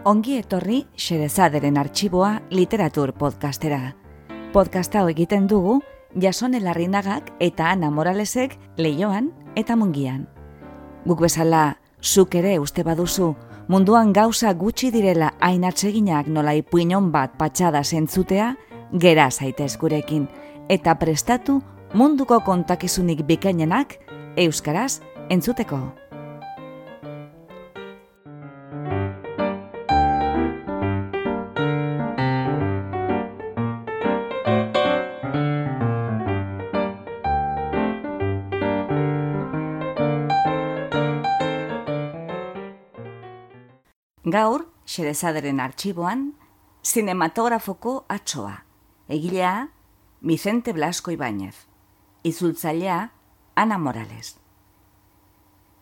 Ongi etorri Xerezaderen arxiboa literatur podcastera. Podcasta egiten dugu Jasone Larrinagak eta Ana Moralesek leioan eta mungian. Guk bezala, zuk ere uste baduzu, munduan gauza gutxi direla ainatseginak nola ipuinon bat patxada zentzutea, gera zaitez gurekin, eta prestatu munduko kontakizunik bikainenak euskaraz entzuteko. Gaur, xerezaderen arxiboan, sinematografoko atsoa. Egilea, Vicente Blasco Ibáñez. Izultzailea, Ana Morales.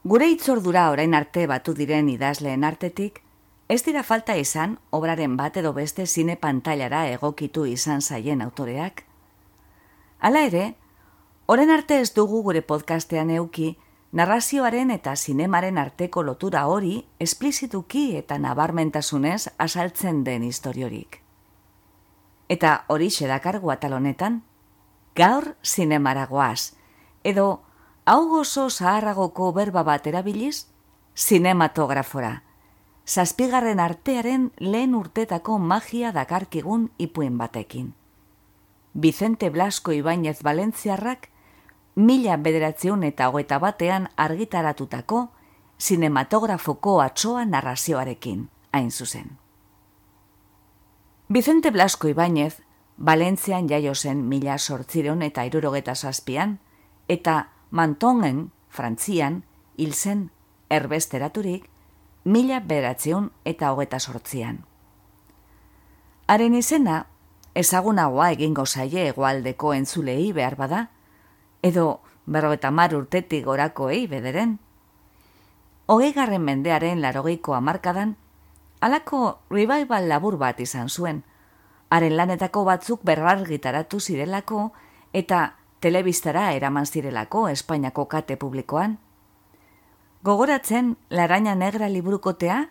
Gure itzordura orain arte batu diren idazleen artetik, ez dira falta izan obraren bat edo beste zine pantailara egokitu izan zaien autoreak. Hala ere, orain arte ez dugu gure podcastean euki, narrazioaren eta zinemaren arteko lotura hori esplizituki eta nabarmentasunez asaltzen den historiorik. Eta hori sedakargu atalonetan, gaur zinemaragoaz, edo hau gozo zaharragoko berba bat erabiliz, zinematografora. Zazpigarren artearen lehen urtetako magia dakarkigun ipuen batekin. Vicente Blasco Ibáñez Valentziarrak mila bederatzeun eta hogeita batean argitaratutako sinematografoko atsoa narrazioarekin, hain zuzen. Vicente Blasco Ibáñez, Valentzian jaio zen mila sortzireun eta irurogeta zazpian, eta Mantongen, Frantzian, hil zen erbesteraturik, mila beratzeun eta hogeta sortzian. Haren izena, ezagunagoa egingo zaie egualdeko entzulei behar bada, edo berrogeta mar urtetik gorakoei bederen. Hogei garren mendearen larogeiko amarkadan, alako revival labur bat izan zuen, haren lanetako batzuk berrargitaratu zirelako eta telebistara eraman zirelako Espainiako kate publikoan. Gogoratzen Laraina Negra liburukotea,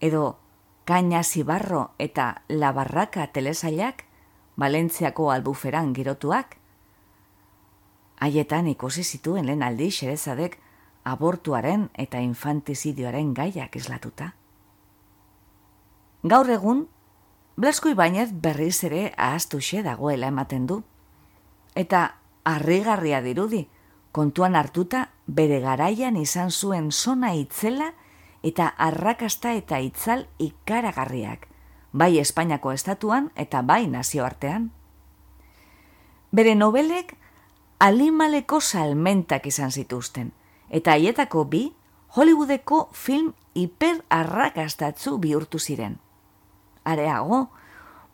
edo Kaina Zibarro eta Labarraka telesailak, Valentziako albuferan girotuak, Haietan ikusi zituen lehen aldi xerezadek abortuaren eta infantizidioaren gaiak eslatuta. Gaur egun, Blasko Ibainez berriz ere ahaztu dagoela ematen du. Eta harrigarria dirudi, kontuan hartuta bere garaian izan zuen sona itzela eta arrakasta eta itzal ikaragarriak, bai Espainiako estatuan eta bai nazioartean. Bere nobelek alimaleko salmentak izan zituzten, eta haietako bi Hollywoodeko film hiper arrakastatzu bihurtu ziren. Areago,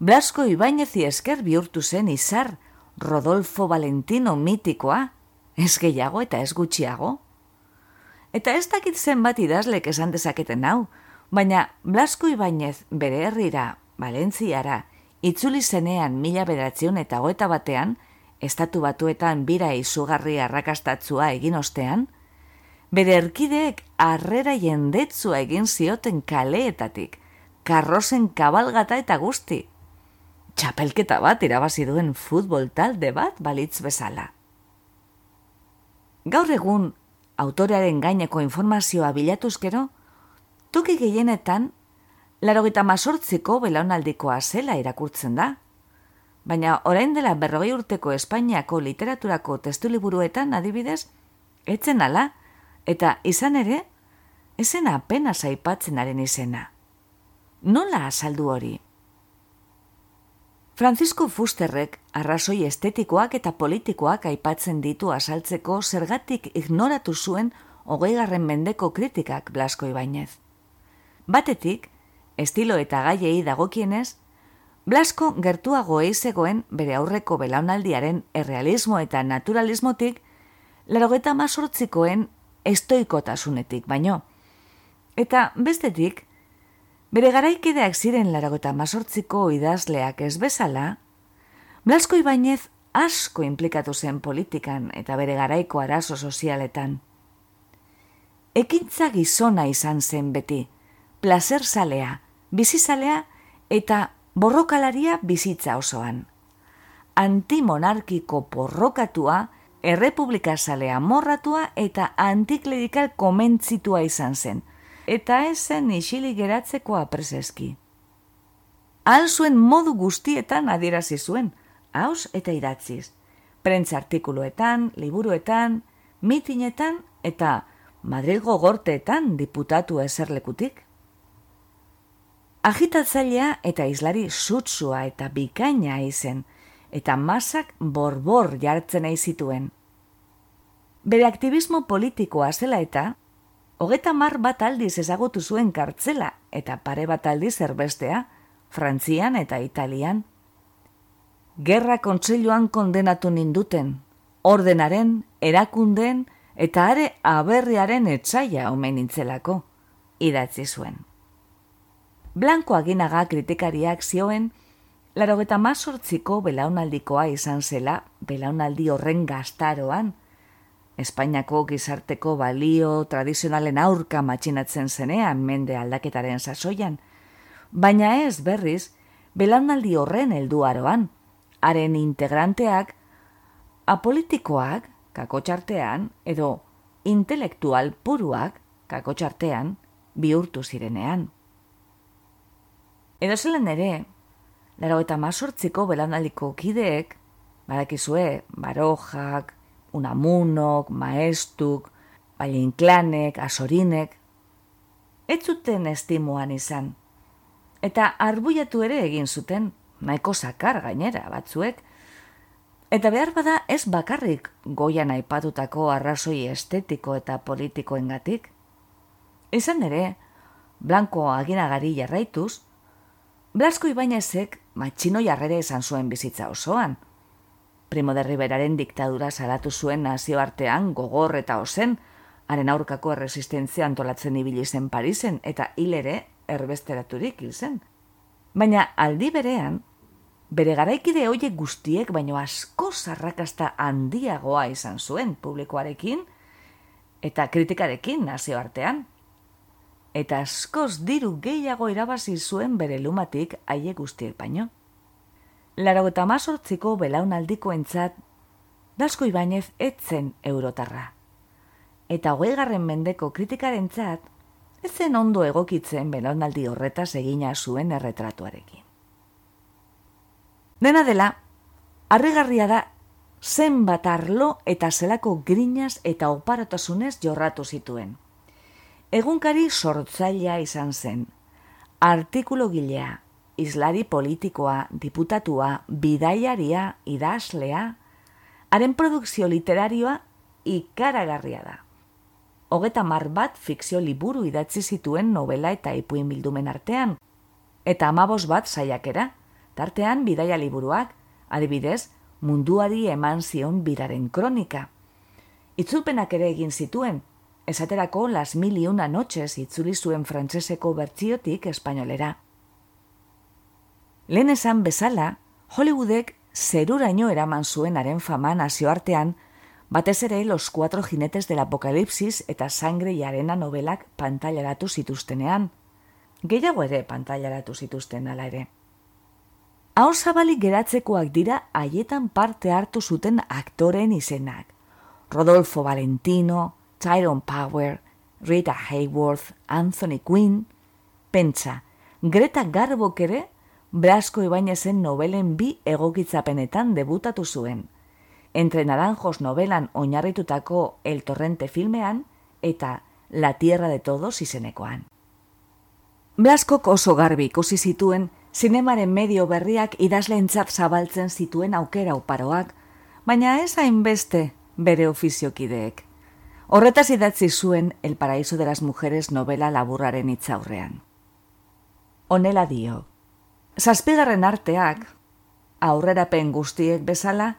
Blasco Ibañezi esker bihurtu zen izar Rodolfo Valentino mitikoa, ez gehiago eta ez gutxiago. Eta ez dakit zenbat idazlek esan dezaketen hau, baina Blasco Ibañez bere herrira, Valentziara, itzuli zenean mila bedatzion eta goeta batean, estatu batuetan bira izugarri arrakastatzua egin ostean, bere erkideek arrera jendetzua egin zioten kaleetatik, karrozen kabalgata eta guzti. Txapelketa bat irabazi duen futbol talde bat balitz bezala. Gaur egun, autorearen gaineko informazioa bilatuzkero, toki gehienetan, laro gita masortziko belaunaldikoa zela irakurtzen da, baina orain dela berrogei urteko Espainiako literaturako testu liburuetan adibidez, etzen ala, eta izan ere, ezen apena zaipatzen haren izena. Nola azaldu hori? Francisco Fusterrek arrazoi estetikoak eta politikoak aipatzen ditu azaltzeko zergatik ignoratu zuen hogeigarren mendeko kritikak Blasko Ibainez. Batetik, estilo eta gaiei dagokienez, Blasko gertuago eizegoen bere aurreko belaunaldiaren errealismo eta naturalismotik, larogeta mazortzikoen estoikotasunetik baino. Eta bestetik, bere garaikideak ziren larogeta mazortziko idazleak ez bezala, Blasko Ibainez asko implikatu zen politikan eta bere garaiko arazo sozialetan. Ekintza gizona izan zen beti, placer salea, bizizalea eta borrokalaria bizitza osoan. Antimonarkiko porrokatua, errepublikazalea morratua eta antiklerikal komentzitua izan zen, eta zen isilik geratzeko apreseski. Al zuen modu guztietan adierazi zuen, haus eta idatziz, prentza artikuluetan, liburuetan, mitinetan eta Madrilgo gorteetan diputatu eserlekutik. Agitatzailea eta islari sutsua eta bikaina izen, eta masak borbor jartzen nahi zituen. Bere aktivismo politikoa zela eta, hogeta mar bat aldiz ezagutu zuen kartzela eta pare bat aldiz erbestea, Frantzian eta Italian. Gerra kontseiluan kondenatu ninduten, ordenaren, erakunden eta are aberriaren etzaia omen nintzelako, idatzi zuen. Blanko aginaga kritikariak zioen, larogeta mazortziko belaunaldikoa izan zela, belaunaldi horren gaztaroan, Espainiako gizarteko balio tradizionalen aurka matxinatzen zenean mende aldaketaren sasoian, baina ez berriz, belaunaldi horren helduaroan, haren integranteak, apolitikoak, kakotxartean, edo intelektual puruak, kakotxartean, bihurtu zirenean. Edo zelen ere, laro eta mazortziko belaunaldiko kideek, badakizue, barojak, unamunok, maestuk, balienklanek, asorinek, ez zuten estimuan izan. Eta arbuiatu ere egin zuten, nahiko zakar gainera batzuek, eta behar bada ez bakarrik goian aipatutako arrazoi estetiko eta politikoengatik. Izan ere, blanko aginagari jarraituz, Blasko Ibainezek matxino jarrere esan zuen bizitza osoan. Primo de Riberaren diktadura salatu zuen nazioartean gogor eta ozen, haren aurkako erresistentzia antolatzen ibili zen Parisen eta hilere erbesteraturik hil zen. Baina aldi berean, bere garaikide hoiek guztiek baino asko zarrakasta handiagoa izan zuen publikoarekin eta kritikarekin nazioartean. Eta askoz diru gehiago irabazi zuen bere lumatik haie guztiek baino. Laro eta mazortziko belaunaldiko entzat, Dasko Ibanez etzen eurotarra. Eta hogei garren mendeko kritikaren txat, etzen ondo egokitzen belaunaldi horretaz egina zuen erretratuarekin. Dena dela, harrigarria da zenbat arlo eta zelako grinaz eta oparatasunez jorratu zituen. Egunkari sortzailea izan zen, artikulo gilea, islari politikoa, diputatua, bidaiaria, idazlea, haren produkzio literarioa ikaragarria da. Hogeta mar bat fikzio liburu idatzi zituen novela eta ipuin bildumen artean, eta amabos bat saiakera, tartean bidaia liburuak, adibidez, munduari eman zion biraren kronika. Itzulpenak ere egin zituen, esaterako las mil y una noches itzuli zuen frantseseko bertziotik espainolera. Lehen esan bezala, Hollywoodek zeruraino eraman zuen haren fama nazioartean, batez ere Los Cuatro Jinetes del Apocalipsis eta Sangre y Arena novelak pantailaratu zituztenean. Gehiago ere pantailaratu zituzten ala ere. Hau zabalik geratzekoak dira haietan parte hartu zuten aktoren izenak. Rodolfo Valentino, Tyrone Power, Rita Hayworth, Anthony Quinn, pentsa, Greta Garbok ere, Brasko Ibainezen novelen bi egokitzapenetan debutatu zuen. Entre naranjos novelan oinarritutako El Torrente filmean eta La Tierra de Todos izenekoan. Blaskok oso garbi ikusi zituen zinemaren medio berriak idazleentzat zabaltzen zituen aukera uparoak, baina ez hainbeste bere ofiziokideek. Horretaz idatzi zuen El paraíso de las mujeres novela laburraren itzaurrean. Honela dio. Zazpigarren arteak, aurrerapen guztiek bezala,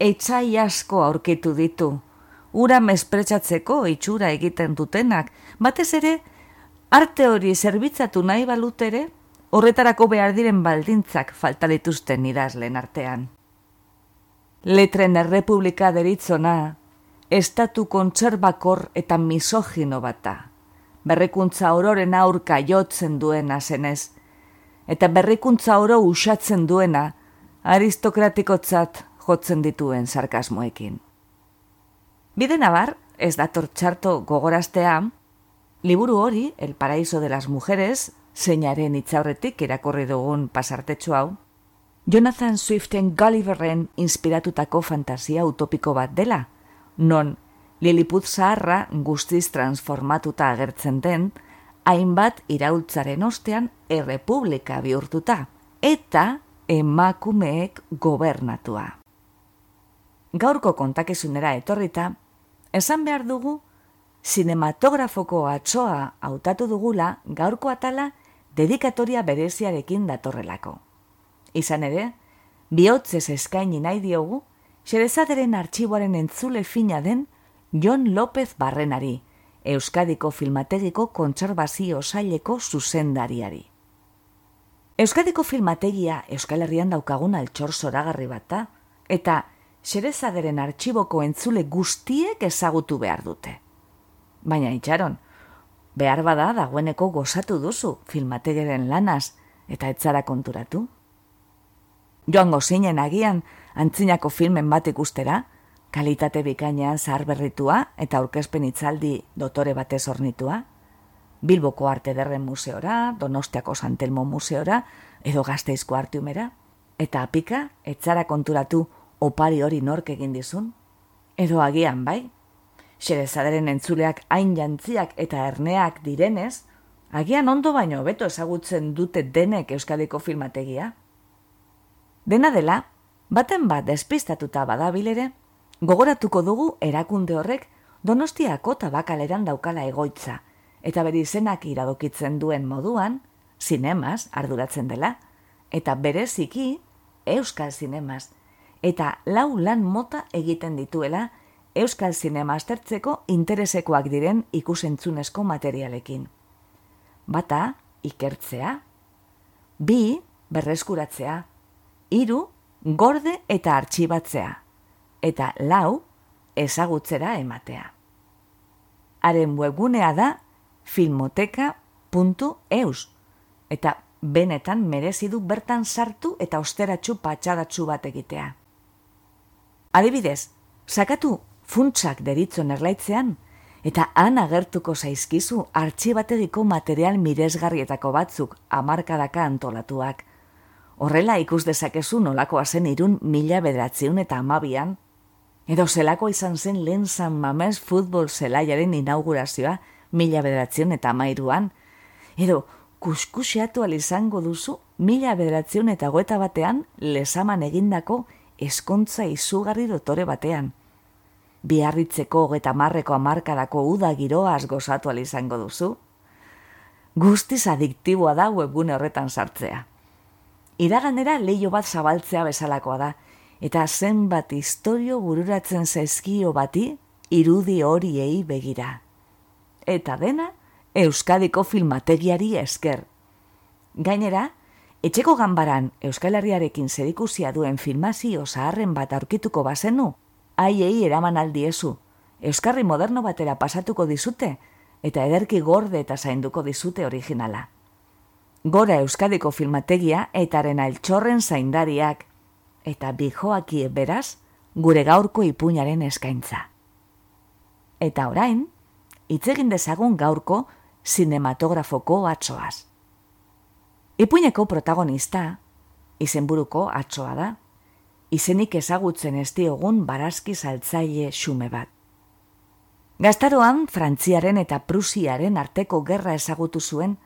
eitzai asko aurkitu ditu, ura mespretsatzeko itxura egiten dutenak, batez ere, arte hori zerbitzatu nahi balutere, horretarako behar diren baldintzak falta dituzten idazlen artean. Letren errepublika deritzona, estatu kontserbakor eta misogino bata, berrekuntza ororen aurka jotzen duen azenez, eta berrikuntza oro usatzen duena, aristokratikotzat jotzen dituen sarkasmoekin. Bide nabar, ez dator txarto gogoraztea, liburu hori, El Paraíso de las Mujeres, zeinaren itzaurretik irakurri dugun pasartetxo hau, Jonathan Swiften Gulliverren inspiratutako fantasia utopiko bat dela, non Liliput zaharra guztiz transformatuta agertzen den, hainbat iraultzaren ostean errepublika bihurtuta, eta emakumeek gobernatua. Gaurko kontakizunera etorrita, esan behar dugu, sinematografoko atsoa hautatu dugula gaurko atala dedikatoria bereziarekin datorrelako. Izan ere, bihotzez eskaini nahi diogu, xerezaderen artxiboaren entzule fina den Jon López Barrenari, Euskadiko Filmategiko Kontserbazio Saileko zuzendariari. Euskadiko Filmategia Euskal Herrian daukagun altxor zoragarri bat eta xerezaderen artxiboko entzule guztiek ezagutu behar dute. Baina itxaron, behar bada dagoeneko gozatu duzu filmategeren lanaz eta etzara konturatu. Joango zinen agian antzinako filmen bat ikustera, kalitate bikainean zahar berritua eta aurkezpen itzaldi dotore batez ornitua, Bilboko Arte Derren Museora, Donostiako Santelmo Museora, edo Gazteizko Artiumera, eta apika, etzara konturatu opari hori nork egin dizun, edo agian bai, xerezaderen entzuleak hain jantziak eta erneak direnez, agian ondo baino beto ezagutzen dute denek Euskadiko filmategia. Dena dela, baten bat despistatuta badabilere, gogoratuko dugu erakunde horrek donostiako tabakaleran daukala egoitza, eta bere izenak iradokitzen duen moduan, zinemaz arduratzen dela, eta bereziki Euskal Zinemaz, eta lau lan mota egiten dituela Euskal Zinema aztertzeko interesekoak diren ikusentzunezko materialekin. Bata, ikertzea, bi, berreskuratzea, hiru, gorde eta artxibatzea, eta lau, ezagutzera ematea. Haren webgunea da filmoteka.eus, eta benetan merezi du bertan sartu eta osteratsu patxadatsu bat egitea. Adibidez, sakatu funtsak deritzon erlaitzean, eta han agertuko zaizkizu artxibategiko material miresgarrietako batzuk amarkadaka antolatuak. Horrela ikus dezakezu nolakoa zen irun mila bederatziun eta amabian, edo zelako izan zen lehen San Mames futbol zelaiaren inaugurazioa mila bederatziun eta amairuan, edo kuskusiatu izango duzu mila bederatziun eta goeta batean lesaman egindako eskontza izugarri dotore batean. Biarritzeko eta marreko amarkadako uda giroa gozatu izango duzu. Guztiz adiktiboa da webgune horretan sartzea iraganera leio bat zabaltzea bezalakoa da, eta zenbat historio bururatzen zaizkio bati irudi horiei begira. Eta dena, Euskadiko filmategiari esker. Gainera, etxeko ganbaran Euskal Herriarekin zerikusia duen filmazio zaharren bat aurkituko bazenu, haiei eraman aldiezu, Euskarri moderno batera pasatuko dizute, eta ederki gorde eta zainduko dizute originala gora Euskadiko filmategia etaren altxorren zaindariak, eta bijoakie beraz, gure gaurko ipuñaren eskaintza. Eta orain, itzegin dezagun gaurko sinematografoko atzoaz. Ipuñeko protagonista, izenburuko atzoa da, izenik ezagutzen ez diogun barazki saltzaile xume bat. Gaztaroan, Frantziaren eta Prusiaren arteko gerra ezagutu zuen,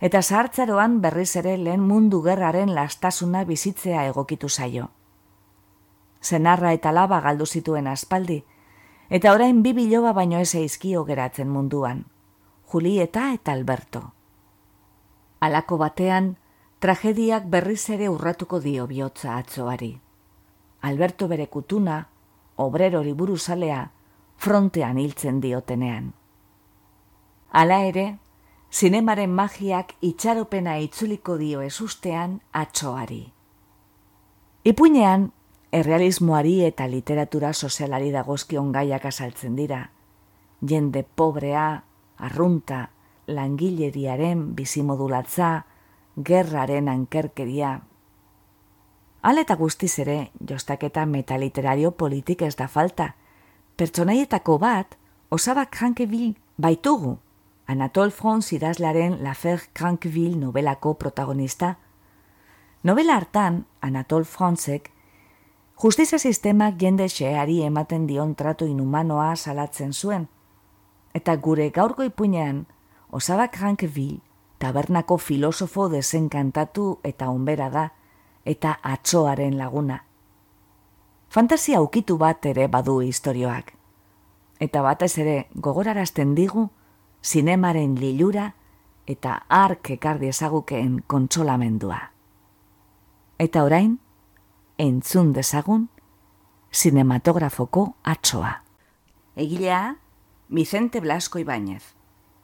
eta sartzaroan berriz ere lehen mundu gerraren lastasuna bizitzea egokitu zaio. Zenarra eta laba galdu zituen aspaldi, eta orain bi biloba baino ez eizkio geratzen munduan, Julieta eta Alberto. Alako batean, tragediak berriz ere urratuko dio bihotza atzoari. Alberto bere kutuna, obrero liburuzalea, frontean hiltzen diotenean. Hala ere, zinemaren magiak itxaropena itzuliko dio ezustean atxoari. Ipuinean, errealismoari eta literatura sozialari dagozkion gaiak azaltzen dira. Jende pobrea, arrunta, langileriaren bizimodulatza, gerraren ankerkeria. Aleta guztiz ere, jostaketa metaliterario politik ez da falta. Pertsonaietako bat, osabak Cranqueville baitugu. Anatole Frantz idazlaren L'Affaire Cranqueville novelako protagonista. Novela hartan, Anatole Frantzek, justizia sistemak jende xeari ematen dion tratu inhumanoa salatzen zuen. Eta gure gaurko ipuinean, osabak Cranqueville tabernako filosofo desenkantatu eta onbera da, eta atzoaren laguna. Fantasia ukitu bat ere badu istorioak. Eta batez ere gogorarazten digu, zinemaren lilura eta ark ekardi ezagukeen kontsolamendua. Eta orain, entzun dezagun, sinematografoko atzoa. Egilea, Vicente Blasco Ibáñez.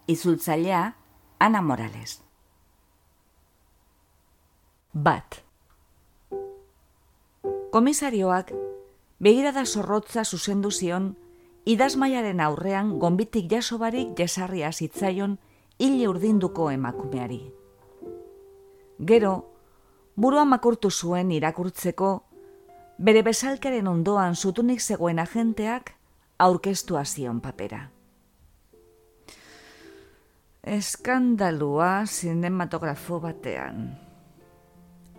Izultzailea, Ana Morales. Bat. Komisarioak begirada zorrotza zuzendu zion idazmaiaren aurrean gonbitik jasobarik jesarria zitzaion hile urdinduko emakumeari. Gero, buruan makurtu zuen irakurtzeko, bere bezalkaren ondoan zutunik zegoen agenteak aurkeztu zion papera eskandalua sinematografo batean.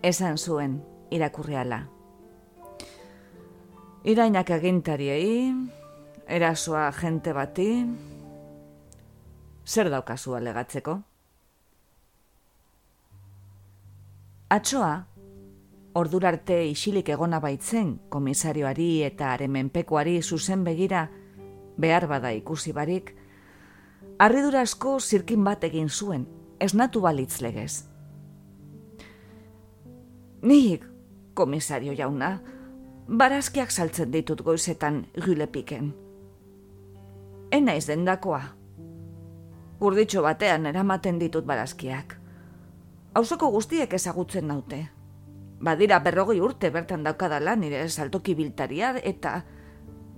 Esan zuen, irakurriala. Irainak agintariei, erasoa jente bati, zer daukazu alegatzeko? Atsoa, ordurarte isilik egona baitzen komisarioari eta aremenpekoari zuzen begira behar bada ikusi barik, Arridura asko zirkin bat egin zuen, esnatu balitz legez. Nik, komisario jauna, barazkiak saltzen ditut goizetan piken. Ena ez dendakoa. Urditxo batean eramaten ditut barazkiak. Hauzoko guztiek ezagutzen naute. Badira berrogei urte bertan daukadala nire saltoki biltaria eta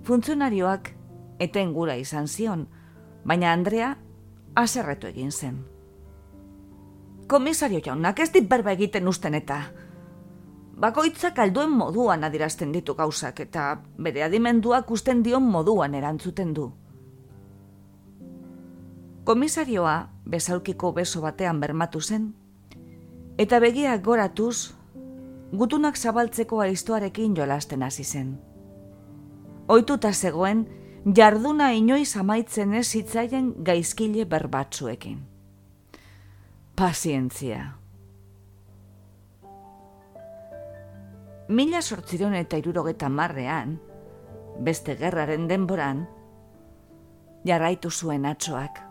funtzionarioak eten gura izan zion, baina Andrea aserretu egin zen. Komisario jaunak ez dit berba egiten usten eta bakoitzak alduen moduan adirazten ditu gauzak eta bere adimenduak usten dion moduan erantzuten du. Komisarioa bezaukiko beso batean bermatu zen, eta begiak goratuz, gutunak zabaltzeko aiztoarekin jolasten hasi zen. Oituta zegoen, jarduna inoiz amaitzen ez hitzaien gaizkile berbatzuekin. Pazientzia. Mila sortziron eta irurogeta marrean, beste gerraren denboran, jarraitu zuen atsoak.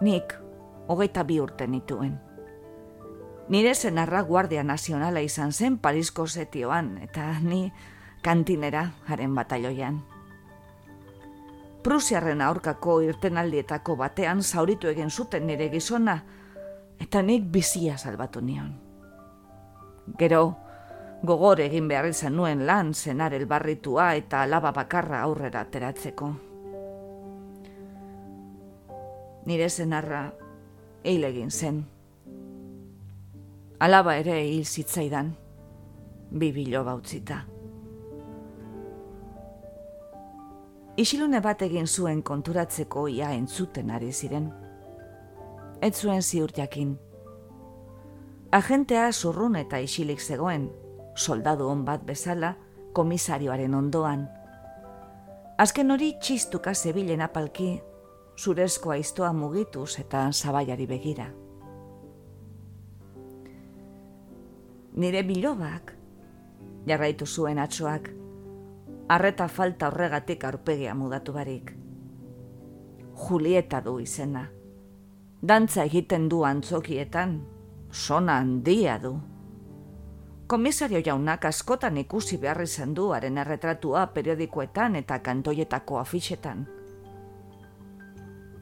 Nik, hogeita bi urte nituen. Nire zenarra guardia nazionala izan zen Parisko zetioan, eta ni kantinera haren batalloian. Prusiarren aurkako irtenaldietako batean zauritu egin zuten nire gizona, eta nik bizia salbatu nion. Gero, gogor egin behar izan nuen lan zenar elbarritua eta alaba bakarra aurrera ateratzeko. Nire zenarra eil egin zen. Alaba ere hil zitzaidan, bibilo bautzita. isilune bat egin zuen konturatzeko ia entzuten ari ziren. Ez zuen ziur jakin. Agentea zurrun eta isilik zegoen, soldadu hon bat bezala, komisarioaren ondoan. Azken hori txistuka zebilen apalki, zurezko aiztoa mugituz eta zabaiari begira. Nire bilobak, jarraitu zuen atsoak, arreta falta horregatik aurpegia mudatu barik. Julieta du izena. Dantza egiten du antzokietan, sona handia du. Komisario jaunak askotan ikusi behar izan du haren erretratua periodikoetan eta kantoietako afixetan.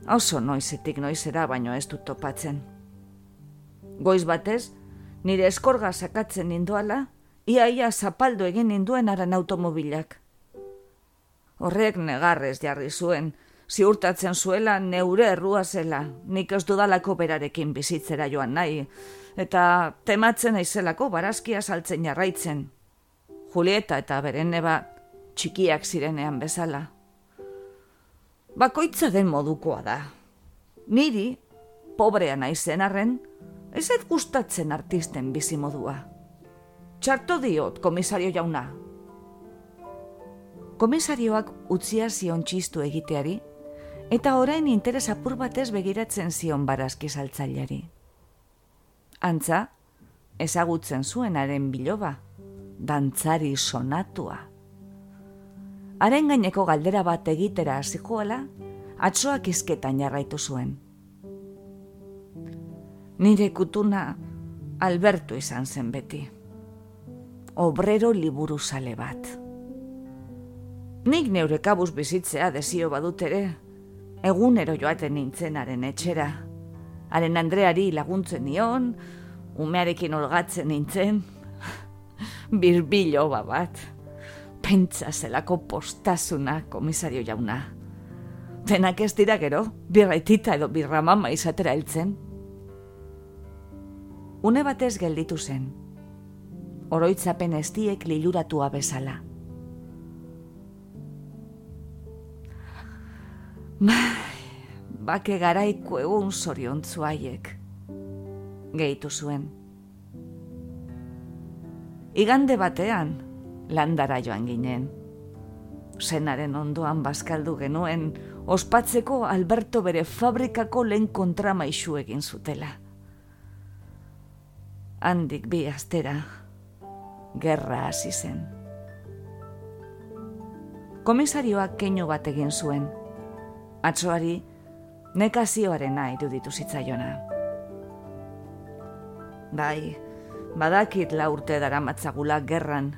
Oso noizetik noizera baino ez dut topatzen. Goiz batez, nire eskorga sakatzen ninduala, iaia zapaldo egin ninduen aran automobilak horrek negarrez jarri zuen, ziurtatzen zuela neure errua zela, nik ez dudalako berarekin bizitzera joan nahi, eta tematzen aizelako barazkia saltzen jarraitzen. Julieta eta beren neba txikiak zirenean bezala. Bakoitza den modukoa da. Niri, pobrea naizen arren, ez ez gustatzen artisten bizimodua. Txarto diot, komisario jauna. Komisarioak utzia zion txistu egiteari, eta orain interes apur batez begiratzen zion barazki saltzailari. Antza, ezagutzen zuenaren biloba, dantzari sonatua. Haren gaineko galdera bat egitera hasikoela, atsoak izketan jarraitu zuen. Nire kutuna Alberto izan zen beti. Obrero liburu sale bat. Nik neure kabuz bizitzea desio badut ere, egunero joaten nintzenaren etxera. Haren Andreari laguntzen nion, umearekin olgatzen nintzen, birbilo bat. Pentsa zelako postazuna, komisario jauna. Denak ez dira gero, birraitita edo birramama izatera hiltzen. Une batez gelditu zen. Oroitzapen estiek liluratua bezala. bake garaiko egun zoriontzu haiek. Gehitu zuen. Igande batean, landara joan ginen. Zenaren ondoan bazkaldu genuen, ospatzeko Alberto bere fabrikako lehen kontramaixu egin zutela. Handik bi astera, gerra hasi zen. Komisarioak keinu bat egin zuen. Atzoari, nekazioarena iruditu zitzaiona. Bai, badakit la urte dara matzagula gerran,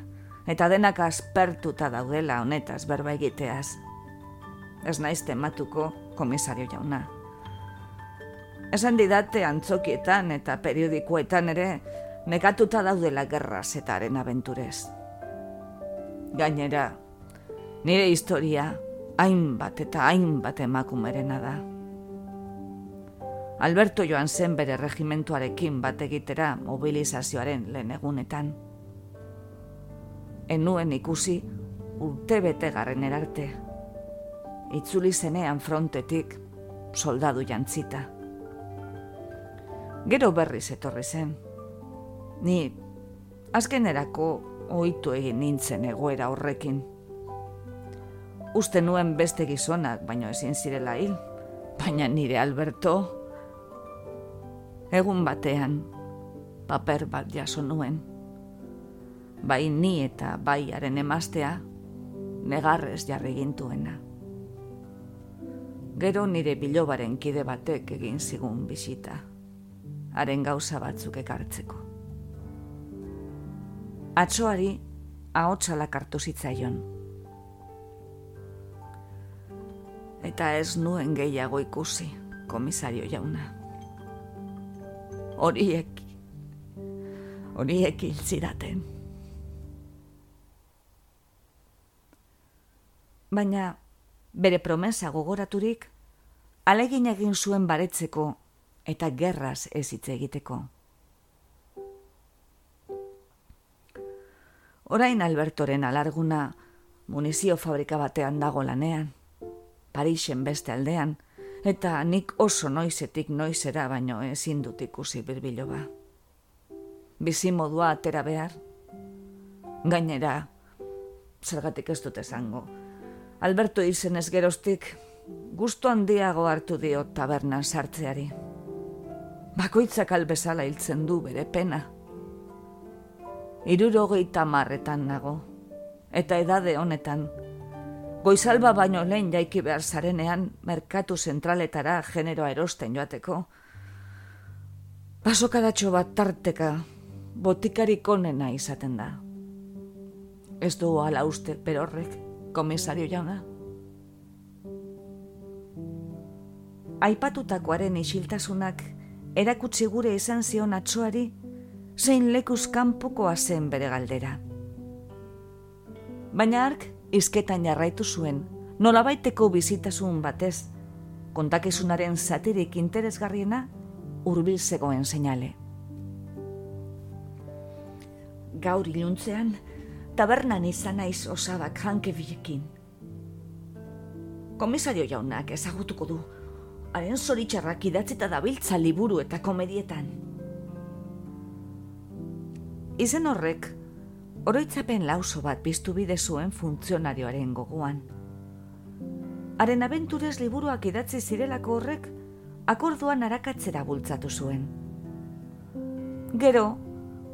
eta denak aspertuta daudela honetaz berba egiteaz. Ez naiz tematuko komisario jauna. Esan didate antzokietan eta periodikoetan ere nekatuta daudela gerraz eta haren abenturez. Gainera, nire historia hainbat eta hainbat emakumerena da. Alberto joan zen bere regimentuarekin bat egitera mobilizazioaren lehen egunetan. Enuen ikusi urte bete garren erarte. Itzuli zenean frontetik soldadu jantzita. Gero berriz etorri zen. Ni azkenerako ohitu egin nintzen egoera horrekin. Uste nuen beste gizonak, baino ezin zirela hil. Baina nire Alberto Egun batean, paper bat jaso nuen. Bai ni eta bai haren emaztea, negarrez jarri gintuena. Gero nire bilobaren kide batek egin zigun bisita, haren gauza batzuk ekartzeko. Atsoari, ahotsalak hartu zitzaion. Eta ez nuen gehiago ikusi, komisario jauna horiek, horiek hil zidaten. Baina, bere promesa gogoraturik, alegin egin zuen baretzeko eta gerraz ez hitz egiteko. Orain Albertoren alarguna munizio fabrika batean dago lanean, Parisen beste aldean, eta nik oso noizetik noizera baino ezin dut ikusi birbilo ba. Bizi modua atera behar. Gainera, zergatik ez dut esango. Alberto izen ez geroztik, gustu handiago hartu dio tabernan sartzeari. Bakoitzak albezala hiltzen du bere pena. Irurogeita marretan nago, eta edade honetan, Goizalba baino lehen jaiki behar zarenean merkatu zentraletara generoa erosten joateko. Pasokadatxo bat tarteka, botikarik onena izaten da. Ez du ala uste perorrek, komisario jauna. Aipatutakoaren isiltasunak erakutsi gure izan zion atsoari zein lekuz kanpokoa zen bere galdera. Baina ark izketan jarraitu zuen, nolabaiteko bizitasun batez, kontakizunaren satirik interesgarriena urbil zegoen seinale. Gaur iluntzean, tabernan izan naiz osabak janke bilekin. Komisario jaunak ezagutuko du, haren zoritxarrak idatzeta dabiltza liburu eta komedietan. Izen horrek, oroitzapen lauso bat biztu bide zuen funtzionarioaren gogoan. Haren abenturez liburuak idatzi zirelako horrek, akorduan arakatzera bultzatu zuen. Gero,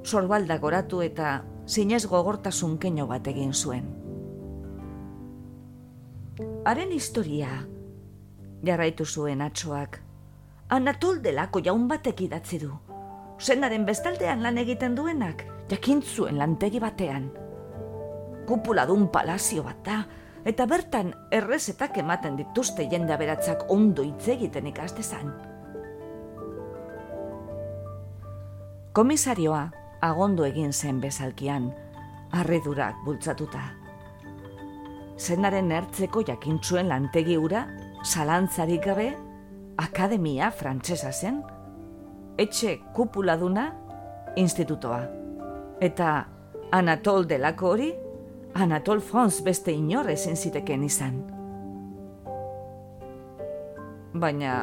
sorbalda goratu eta zinez gogortasun keino bat egin zuen. Haren historia, jarraitu zuen atsoak, Anatol delako jaun batek idatzi du. Zenaren bestaldean lan egiten duenak, jakintzuen lantegi batean. Kupula dun palazio bat da, eta bertan errezetak ematen dituzte jende aberatzak ondo hitz egiten ikastezan. Komisarioa agondo egin zen bezalkian, harridurak bultzatuta. Zenaren ertzeko jakintzuen lantegi ura, salantzarik gabe, akademia frantsesa zen, etxe kupuladuna, institutoa. Eta Anatol delako hori, Anatol Franz beste inor ezin ziteken izan. Baina,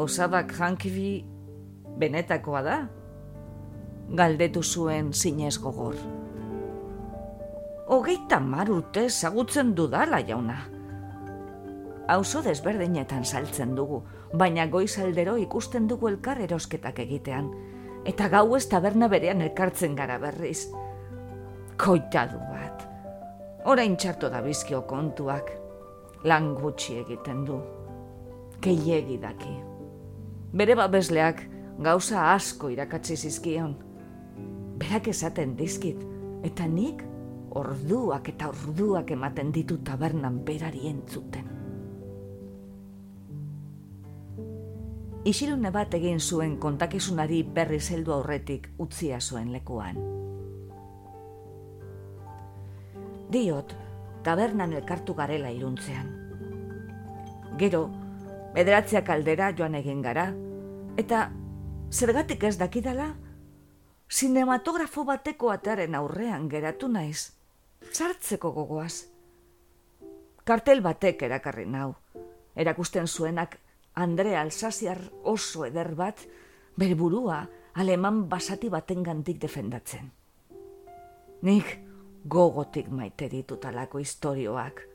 osabak jankibi benetakoa da? Galdetu zuen zinez gogor. Hogeita mar urte zagutzen dudala jauna. Auzo desberdinetan saltzen dugu, baina goizaldero ikusten dugu elkar erosketak egitean, eta gau ez taberna berean elkartzen gara berriz. Koitadu bat. Orain txarto da bizkio kontuak. Lan gutxi egiten du. Keiegi daki. Bere babesleak gauza asko irakatsi zizkion. Berak esaten dizkit, eta nik orduak eta orduak ematen ditu tabernan berari entzuten. Isilune bat egin zuen kontakizunari berri zeldu aurretik utzia zuen lekuan. diot, tabernan elkartu garela iruntzean. Gero, bederatziak aldera joan egin gara, eta zergatik ez dakidala, sinematografo bateko ataren aurrean geratu naiz, sartzeko gogoaz. Kartel batek erakarri nau, erakusten zuenak Andre Alsaziar oso eder bat, berburua aleman basati baten gantik defendatzen. Nik, gogotik maite ditutalako istorioak.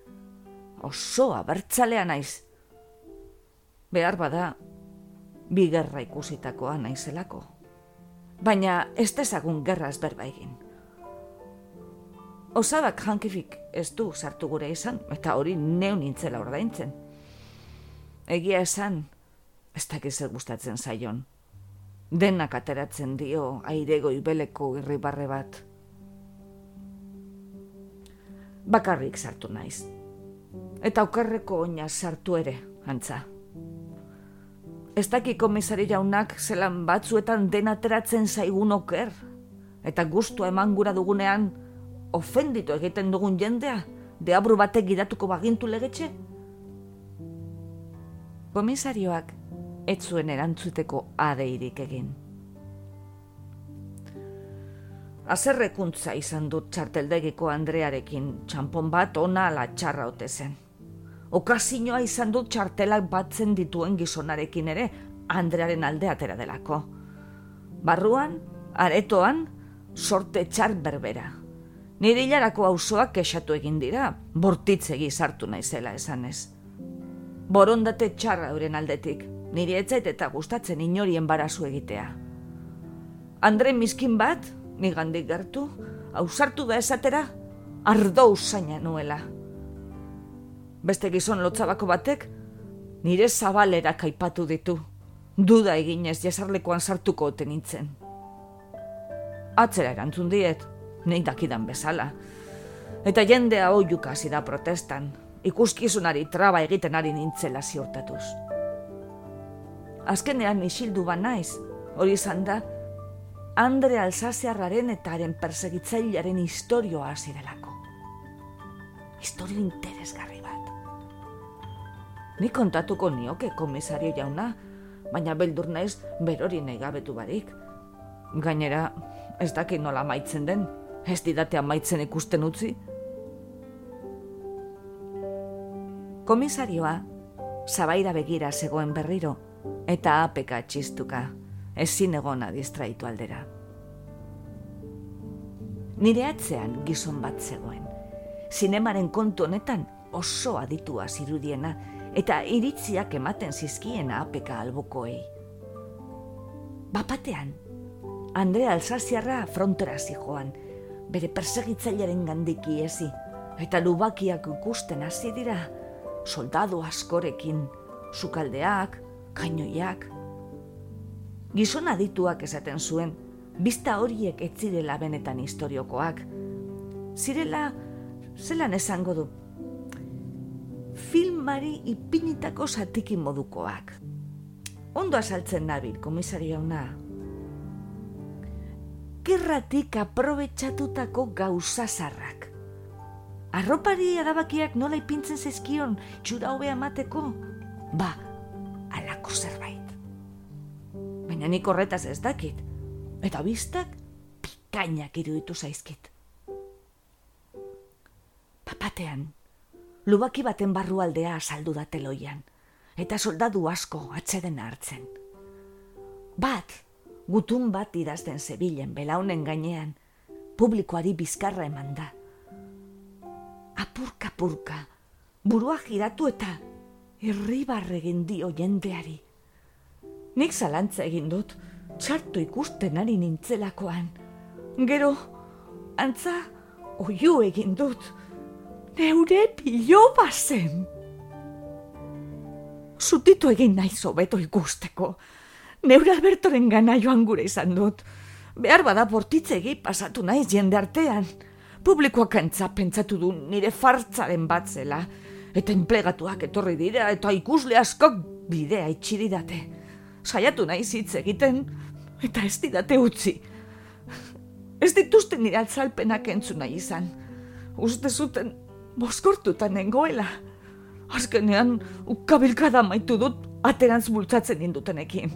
Oso abertzalea naiz. Behar bada, bigerra ikusitakoa naizelako. Baina ez dezagun gerraz berba egin. Osabak jankifik ez du sartu gure izan, eta hori neu nintzela ordaintzen. Egia esan, ez dakiz gustatzen zaion. Denak ateratzen dio airego ibeleko irribarre bat bakarrik sartu naiz. Eta okerreko oina sartu ere, antza. Ez daki komisari jaunak zelan batzuetan denateratzen zaigun oker, eta gustua eman gura dugunean, ofenditu egiten dugun jendea, deabru batek gidatuko bagintu legetxe? Komisarioak ez zuen erantzuteko adeirik egin. Azerrekuntza izan dut txarteldegiko Andrearekin, txampon bat ona ala txarra ote zen. Okazinoa izan dut txartelak batzen dituen gizonarekin ere, Andrearen alde atera delako. Barruan, aretoan, sorte txar berbera. Nire hilarako auzoak kexatu egin dira, bortitzegi sartu naizela esanez. Borondate txarra euren aldetik, nire etzait eta gustatzen inorien barazu egitea. Andre miskin bat, nigandik gertu, hausartu da esatera, ardo usaina nuela. Beste gizon lotzabako batek, nire zabalera kaipatu ditu, duda eginez jasarlekoan sartuko oten nintzen. Atzera erantzun diet, nahi dakidan bezala. Eta jendea oiuka da protestan, ikuskizunari traba egiten ari nintzela ziortatuz. Azkenean isildu ba naiz, hori izan da, Andre Alsaziarraren eta haren persegitzailearen historioa hasi delako. Historio interesgarri. Ni kontatuko nioke komisario jauna, baina beldur naiz berori nahi gabetu barik. Gainera, ez dakit nola maitzen den, ez didatea maitzen ikusten utzi. Komisarioa, zabaira begira zegoen berriro, eta apeka txistuka, ezin egona distraitu aldera. Nire atzean gizon bat zegoen. Zinemaren kontu honetan oso aditua zirudiena, eta iritziak ematen zizkiena apeka albokoei. Bapatean, Andrea Alsaziarra frontera zijoan, bere persegitzailearen gandiki ezi, eta lubakiak ikusten hasi dira, soldadu askorekin, sukaldeak, kainoiak. Gizon adituak esaten zuen, bizta horiek ez zirela benetan historiokoak. Zirela, zelan esango du, filmari ipinitako zatiki modukoak. Ondo azaltzen nabil, komisario una. Gerratik aprobetsatutako gauzazarrak. Arropari adabakiak nola ipintzen zezkion txura hobea mateko? Ba, alako zerbait. Baina nik horretaz ez dakit. Eta biztak pikainak iruditu zaizkit. Papatean, lubaki baten barrualdea azaldu da teloian, eta soldadu asko atzeden hartzen. Bat, gutun bat idazten zebilen belaunen gainean, publikoari bizkarra eman da. Apurka purka, burua giratu eta irribarre egin dio jendeari. Nik zalantza egin dut, txarto ikusten ari nintzelakoan. Gero, antza, oiu egin dut, neure pilo bazen. Zutitu egin nahi zobeto ikusteko. Neure Albertoren gana joan gure izan dut. Behar bada bortitzegi pasatu naiz jende artean. Publikoak antza pentsatu du nire fartzaren bat zela. Eta enplegatuak etorri dira eta ikusle askok bidea itxiridate. Saiatu naiz hitz egiten eta ez didate utzi. Ez dituzten nire altzalpenak entzuna izan. Uste zuten boskortuta nengoela. Azkenean, ukabilkada maitu dut aterantz bultzatzen indutenekin.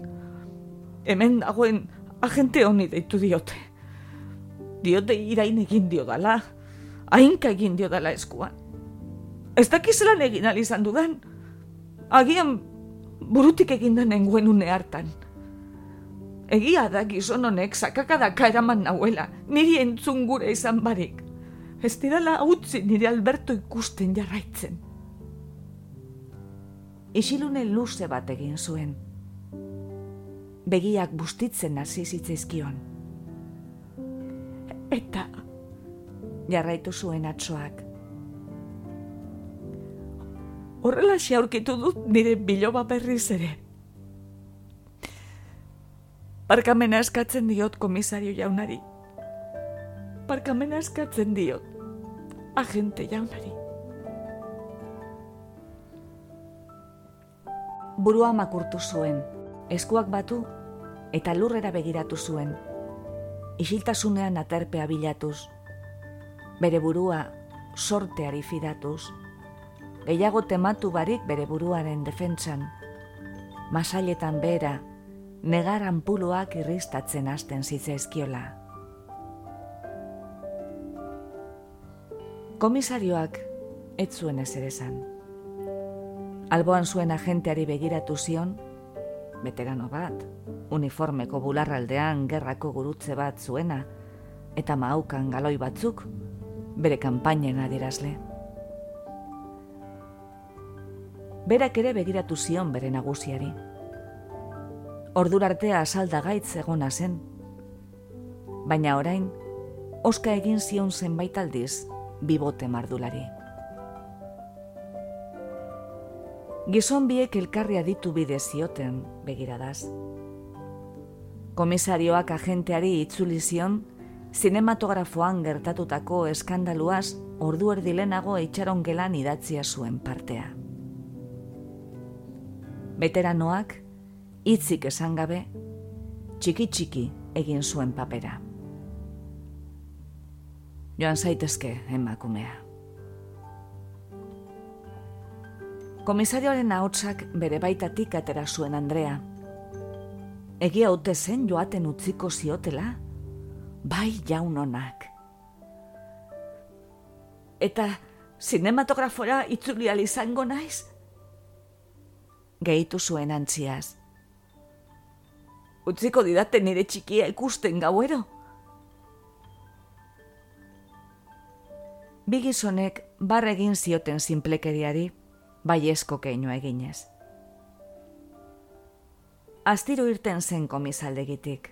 Hemen dagoen agente honi deitu diote. Diote irain egin dio dala, hainka egin dio dala eskuan. Ez dakizelan egin alizan dudan, agian burutik egin da nengoen une hartan. Egia da gizon honek sakakadaka eraman nahuela, niri entzun gure izan barik ez didala utzi nire Alberto ikusten jarraitzen. Isilune luze bat egin zuen. Begiak bustitzen hasi zitzaizkion. Eta jarraitu zuen atsoak. Horrela aurkitu dut nire biloba berriz ere. Barkamena eskatzen diot komisario jaunari. Barkamena eskatzen diot agente jaunari. Burua makurtu zuen, eskuak batu eta lurrera begiratu zuen. Isiltasunean aterpea bilatuz, bere burua sorteari fidatuz, gehiago tematu barik bere buruaren defentsan, masailetan bera, negar anpuluak irristatzen hasten zitzaizkiola. Komisarioak ez zuen ez ere zan. Alboan zuen agenteari begiratu zion, veterano bat, uniformeko bularraldean gerrako gurutze bat zuena, eta maukan galoi batzuk, bere kanpainen adierazle. Berak ere begiratu zion bere nagusiari. Ordurartea asalda gaitz egona zen, baina orain, oska egin zion zenbait aldiz bibote mardulari. Gizon biek elkarria ditu bide zioten begiradaz. Komisarioak agenteari itzuli zion, zinematografoan gertatutako eskandaluaz ordu erdilenago eitxaron gelan idatzia zuen partea. Veteranoak, hitzik esan gabe, txiki-txiki egin zuen papera joan zaitezke emakumea. Komisarioaren ahotsak bere baitatik atera zuen Andrea. Egia haute zen joaten utziko ziotela? Bai jaun honak. Eta sinematografora itzuli izango naiz? Gehitu zuen antziaz. Utziko didate nire txikia ikusten gauero? Bigizonek barregin zioten sinplekeriari, bai esko keinoa eginez. Astiro irten zen komisaldegitik.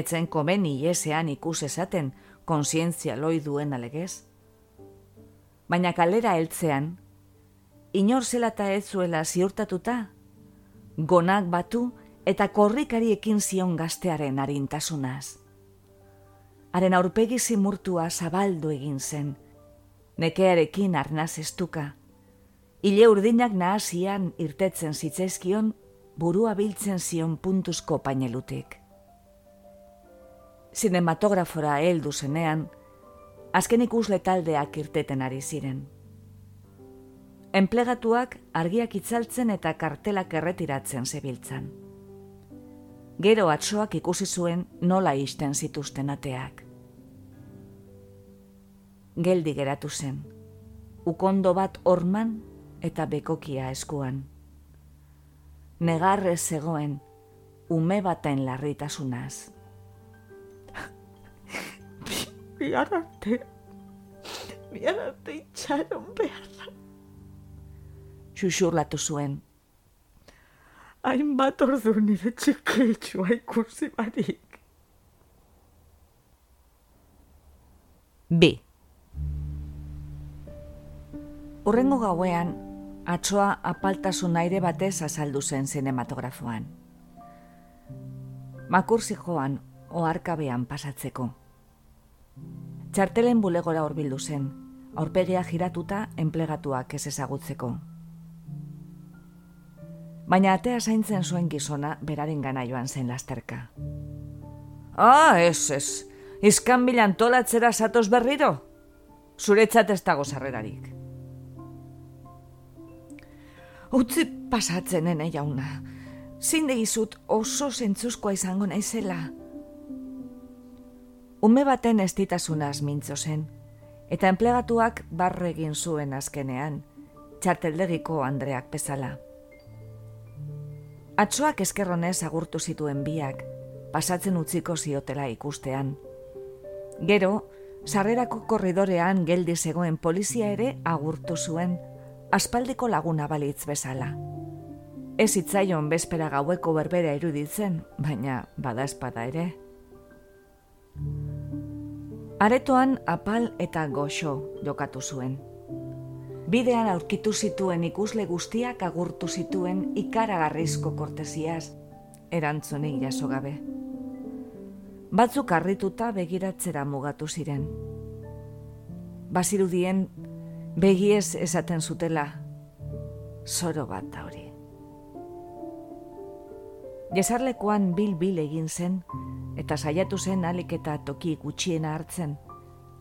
Etzen komeni iesean ikus esaten konsientzia loi duen alegez. Baina kalera heltzean, inor zelata ez zuela ziurtatuta, gonak batu eta korrikari ekin zion gaztearen harintasunaz. Haren aurpegi zimurtua zabaldu egin zen, nekearekin arnaz estuka. Ile urdinak nahasian irtetzen zitzaizkion burua biltzen zion puntuzko painelutik. Sinematografora heldu zenean, azken ikusle taldeak irteten ari ziren. Enplegatuak argiak itzaltzen eta kartelak erretiratzen zebiltzan. Gero atsoak ikusi zuen nola isten zituzten ateak geldi geratu zen. Ukondo bat orman eta bekokia eskuan. Negarre zegoen ume baten larritasunaz. Biararte, biararte itxaron behar. Xuxurlatu zuen. Hainbat ordu nire txikitxua ikusi barik. Bi. Urrengo gauean, atsoa apaltasun aire batez azaldu zen zinematografoan. Makursi joan, oarkabean pasatzeko. Txartelen bulegora horbildu zen, aurpegia giratuta enplegatuak ez ezagutzeko. Baina atea zaintzen zuen gizona beraren gana joan zen lasterka. Ah, ez, ez, izkan bilan tolatzera zatoz berriro? Zuretzat ez dago zarrerarik. Utzi pasatzen ene jauna. Zinde izut oso zentzuzkoa izango naizela. Ume baten ez ditasunaz mintzo zen, eta enplegatuak barregin zuen azkenean, txarteldegiko Andreak bezala. Atsoak eskerronez agurtu zituen biak, pasatzen utziko ziotela ikustean. Gero, sarrerako korridorean geldi zegoen polizia ere agurtu zuen, aspaldiko laguna balitz bezala. Ez itzaion bespera gaueko berbera iruditzen, baina bada espada ere. Aretoan apal eta goxo jokatu zuen. Bidean aurkitu zituen ikusle guztiak agurtu zituen ikaragarrizko kortesiaz, erantzunik jaso gabe. Batzuk harrituta begiratzera mugatu ziren. Bazirudien begiez esaten zutela, zoro bat hori. Jesarlekoan bil-bil egin zen, eta saiatu zen alik eta toki gutxiena hartzen,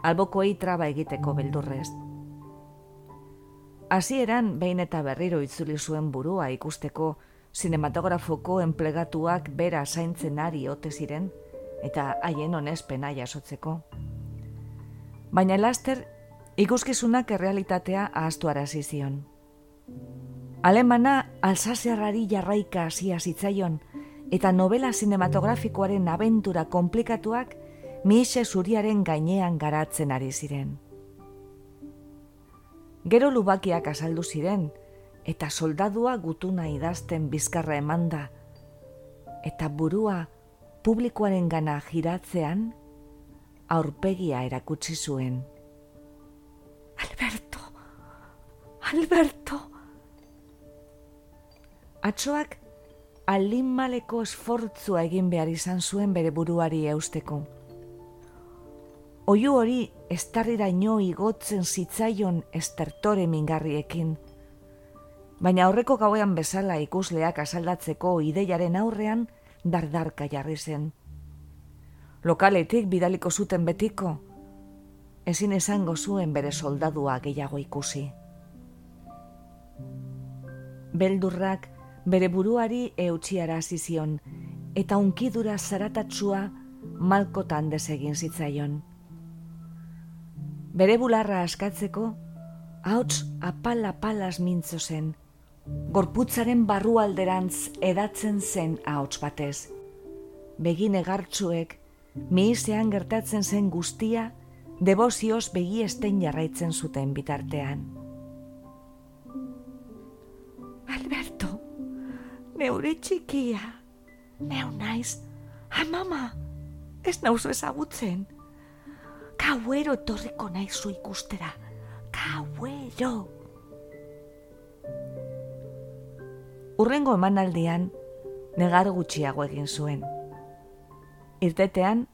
alboko traba egiteko beldurrez. Hasieran behin eta berriro itzuli zuen burua ikusteko sinematografoko enplegatuak bera zaintzen ari ote ziren eta haien honezpena jasotzeko. Baina laster ikuskizunak errealitatea ahaztu arazizion. Alemana alsaziarrari jarraika hasia zitzaion, eta novela sinematografikoaren abentura komplikatuak mixe zuriaren gainean garatzen ari ziren. Gero lubakiak azaldu ziren, eta soldadua gutuna idazten bizkarra emanda, eta burua publikoaren gana giratzean, aurpegia erakutsi zuen. Alberto! Alberto! Atsoak alin maleko esfortzua egin behar izan zuen bere buruari eusteko. Oiu hori estarrira ino igotzen zitzaion estertore mingarriekin. Baina aurreko gauean bezala ikusleak asaldatzeko ideiaren aurrean dardarka jarri zen. Lokaletik bidaliko zuten betiko, ezin esango zuen bere soldadua gehiago ikusi. beldurrak bere buruari eutxiara zizion, eta unkidura zaratatsua malkotan desegin zitzaion. Bere bularra askatzeko, hauts apala palas mintzo zen, gorputzaren barrualderantz edatzen zen hauts batez. Begin egartsuek, mihizean gertatzen zen guztia, debozioz begi esten jarraitzen zuten bitartean. Alberto, neure txikia, neu naiz, amama, ez nauzu ezagutzen. Kauero etorriko naizu ikustera, kauero. Urrengo emanaldian, negar gutxiago egin zuen. Irtetean,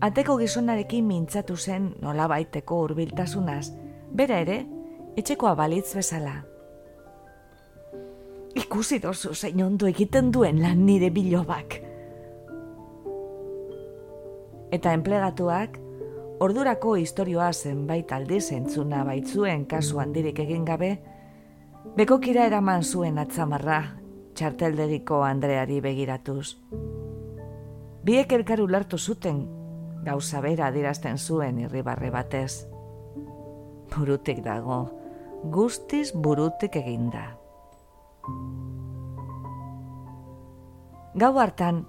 ateko gizonarekin mintzatu zen nola baiteko urbiltasunaz, bera ere, etxekoa balitz bezala. Ikusi dozu zein ondo egiten duen lan nire bilobak. Eta enplegatuak, ordurako historioa zenbait aldiz entzuna baitzuen kasu handirik egin gabe, bekokira eraman zuen atzamarra, txarteldegiko Andreari begiratuz. Biek elkaru lartu zuten, gauza bera dirazten zuen irribarre batez. Burutik dago, guztiz burutik eginda. Gau hartan,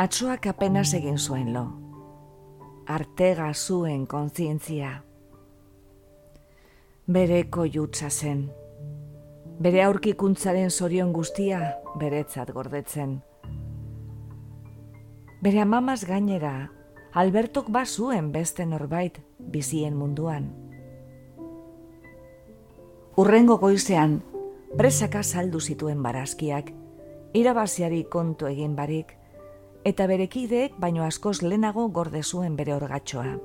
atzoak apenas egin zuen lo. Artega zuen kontzientzia. Bereko jutsa zen. Bere aurkikuntzaren zorion guztia beretzat gordetzen. Bere amamaz gainera, Albertok bazuen beste norbait bizien munduan. Urrengo goizean, presaka saldu zituen barazkiak, irabaziari kontu egin barik, eta berekideek baino askoz lehenago gorde zuen bere orgatxoa.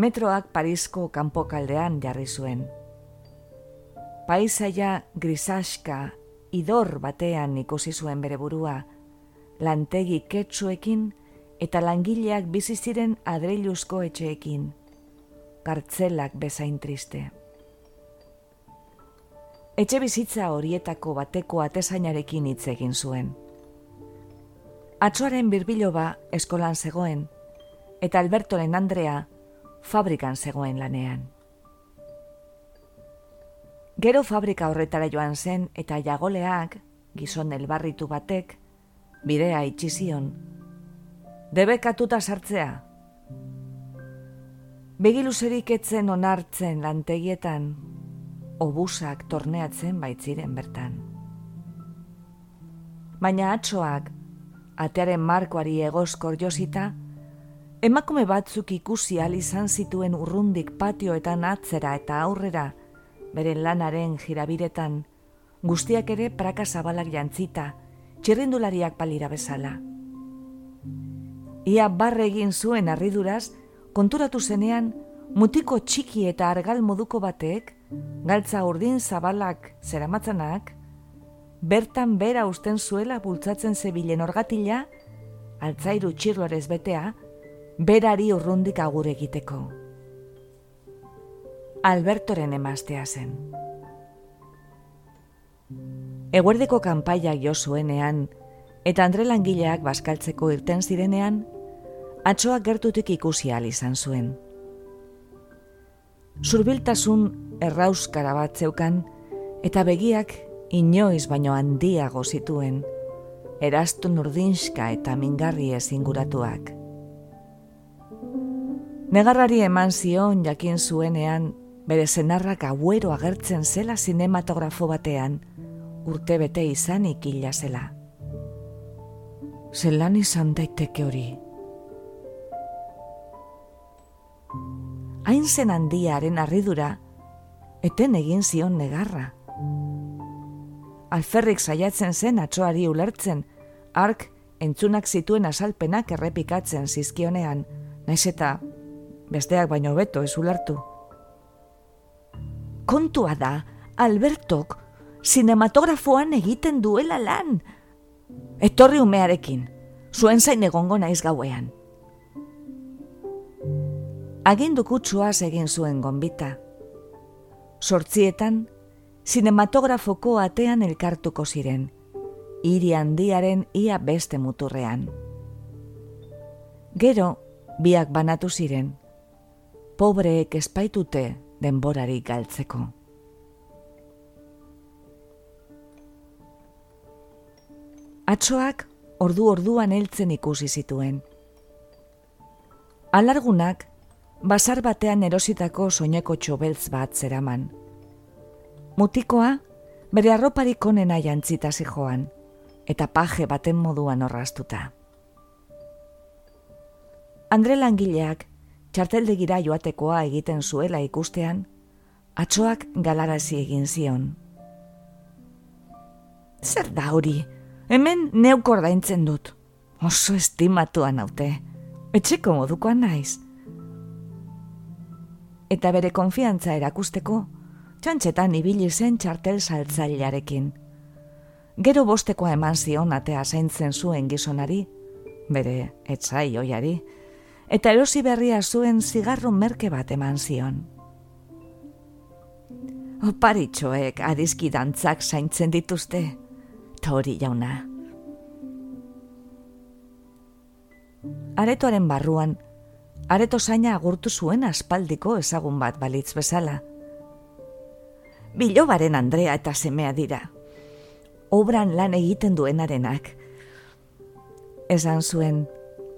Metroak Parisko kanpokaldean jarri zuen. Paisaia grisaska idor batean ikusi zuen bere burua, lantegi ketsuekin eta langileak bizi ziren adreiluzko etxeekin, kartzelak bezain triste. Etxe bizitza horietako bateko atesainarekin hitz egin zuen. Atsoaren birbiloba eskolan zegoen, eta Albertoren Andrea fabrikan zegoen lanean. Gero fabrika horretara joan zen eta jagoleak, gizon elbarritu batek, bidea itxizion. Debekatuta sartzea. Begiluzerik etzen onartzen lantegietan, obusak torneatzen baitziren bertan. Baina atsoak, atearen markoari egoskor josita, emakume batzuk ikusi izan zituen urrundik patioetan atzera eta aurrera, beren lanaren jirabiretan, guztiak ere praka zabalak jantzita, txirrindulariak palira bezala. Ia barre egin zuen arriduraz, konturatu zenean, mutiko txiki eta argal moduko batek, galtza urdin zabalak zeramatzanak, bertan bera usten zuela bultzatzen zebilen orgatila, altzairu txirloarez betea, berari urrundik agur egiteko. Albertoren emaztea zen. Eguerdeko kanpaiak jo zuenean, eta Andre langileak baskaltzeko irten zirenean, atsoak gertutik ikusi izan zuen. Zurbiltasun errauskara bat zeukan, eta begiak inoiz baino handiago zituen, erastu nurdinska eta mingarri ezinguratuak. Negarrari eman zion jakin zuenean, bere zenarrak abuero agertzen zela sinematografo batean, urte bete izanik hila zela. Zelan izan daiteke hori, hain zen handiaren arridura, eten egin zion negarra. Alferrik saiatzen zen atsoari ulertzen, ark entzunak zituen azalpenak errepikatzen zizkionean, naiz eta besteak baino beto ez ulertu. Kontua da, Albertok, sinematografoan egiten duela lan. Etorri umearekin, zuen zain egongo naiz gauean agindu kutsua egin zuen gonbita. Sortzietan, sinematografoko atean elkartuko ziren, hiri handiaren ia beste muturrean. Gero, biak banatu ziren, pobreek espaitute denborari galtzeko. Atsoak ordu orduan heltzen ikusi zituen. Alargunak, basar batean erositako soineko txobeltz bat zeraman. Mutikoa, bere arroparik onena jantzita joan, eta paje baten moduan orrastuta. Andre langileak, txarteldegira joatekoa egiten zuela ikustean, atsoak galarazi egin zion. Zer da hori, hemen neuk ordaintzen dut. Oso estimatuan haute, etxeko modukoan naiz. Eta bere konfiantza erakusteko, txantxetan ibili zen txartel saltzailearekin. Gero bostekoa eman zion atea zaintzen zuen gizonari, bere etzai oiari, eta erosi berria zuen zigarro merke bat eman zion. Oparitxoek adizki dantzak zaintzen dituzte, jauna. Aretoaren barruan, areto zaina agurtu zuen aspaldiko ezagun bat balitz bezala. Bilobaren Andrea eta semea dira. Obran lan egiten duenarenak. Esan zuen,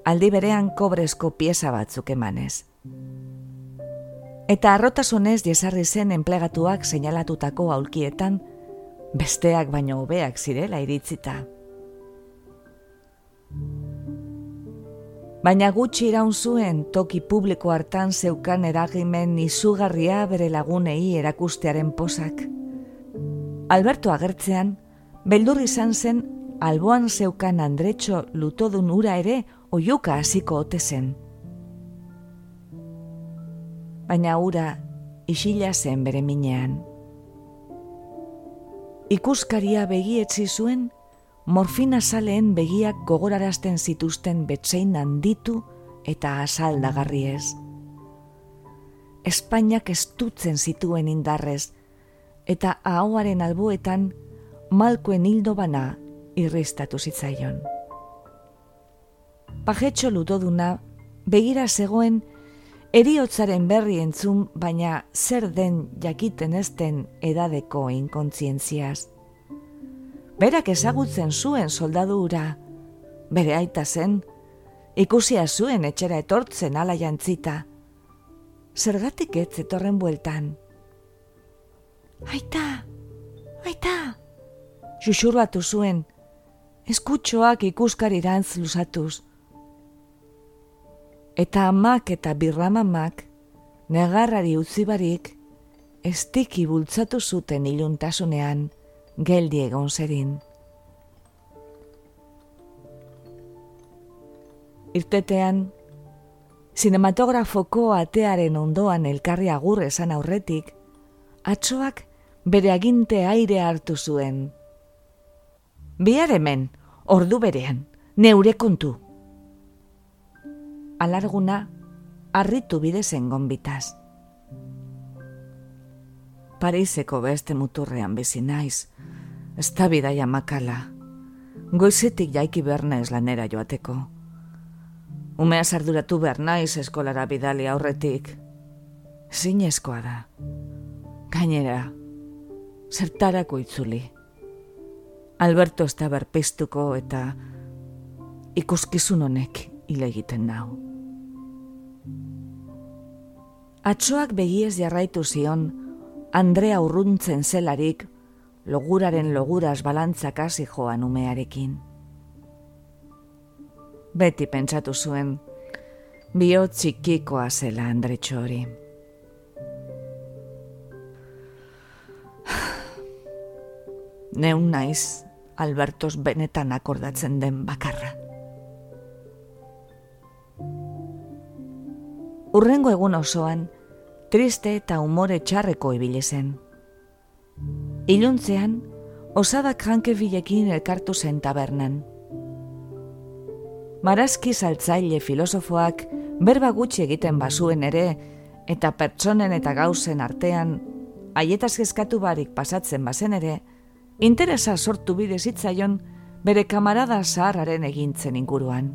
aldi berean kobrezko pieza batzuk emanez. Eta arrotasunez jesarri zen enplegatuak seinalatutako aulkietan, besteak baino hobeak zirela iritzita. Baina gutxi iraun zuen toki publiko hartan zeukan eragimen izugarria bere lagunei erakustearen posak. Alberto agertzean, beldur izan zen alboan zeukan andretxo lutodun ura ere oiuka hasiko ote zen. Baina ura isila zen bere minean. Ikuskaria begietzi zuen, morfina saleen begiak gogorarazten zituzten betzein handitu eta asaldagarriez. Espainiak estutzen zituen indarrez, eta ahoaren albuetan malkoen hildo bana irristatu zitzaion pajetxo lutoduna, begira zegoen, eriotzaren berri entzun, baina zer den jakiten ezten edadeko inkontzientziaz. Berak ezagutzen zuen soldadu ura, bere aita zen, ikusia zuen etxera etortzen ala jantzita. Zergatik ez etorren bueltan. Aita, aita, xuxurbatu zuen, eskutxoak ikuskarirantz lusatuz eta amak eta birramamak negarrari utzibarik estiki bultzatu zuten iluntasunean geldi egon zerin. Irtetean, sinematografoko atearen ondoan elkarri agur esan aurretik, atsoak bere aginte aire hartu zuen. Bihar hemen, ordu berean, neure kontu alarguna arritu bide zen gonbitaz. Pariseko beste muturrean bizi naiz, ez da bidaia makala. Goizetik jaiki bernaiz lanera joateko. Umea sarduratu behar naiz eskolara bidali aurretik. Zinezkoa da. Gainera, zertarako itzuli. Alberto ez da berpiztuko eta ikuskizun honek hile egiten nau. Atsoak begiez jarraitu zion, Andrea urruntzen zelarik, loguraren loguraz balantzak hasi joan umearekin. Beti pentsatu zuen, bio txikikoa zela Andre hori. Neun naiz, Albertos benetan akordatzen den bakarra. Urrengo egun osoan, triste eta umore txarreko ibile zen. Iluntzean, osadak janke bilekin elkartu zen tabernan. Marazki saltzaile filosofoak berba gutxi egiten bazuen ere, eta pertsonen eta gauzen artean, haietaz kezkatu barik pasatzen bazen ere, interesa sortu bide zitzaion bere kamarada zaharraren egintzen inguruan.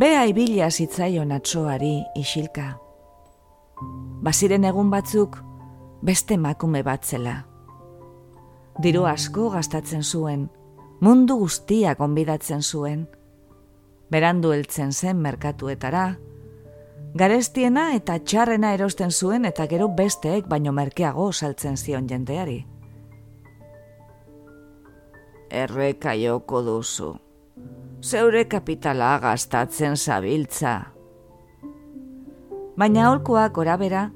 Bea ibila zitzaion atsoari isilka. Baziren egun batzuk, beste makume batzela. Diru asko gastatzen zuen, mundu guztia konbidatzen zuen. Berandu heltzen zen merkatuetara, garestiena eta txarrena erosten zuen eta gero besteek baino merkeago saltzen zion jendeari. Erreka joko duzu. Zeure kapitala gastatzen zabiltza. Baina holkoak orabera,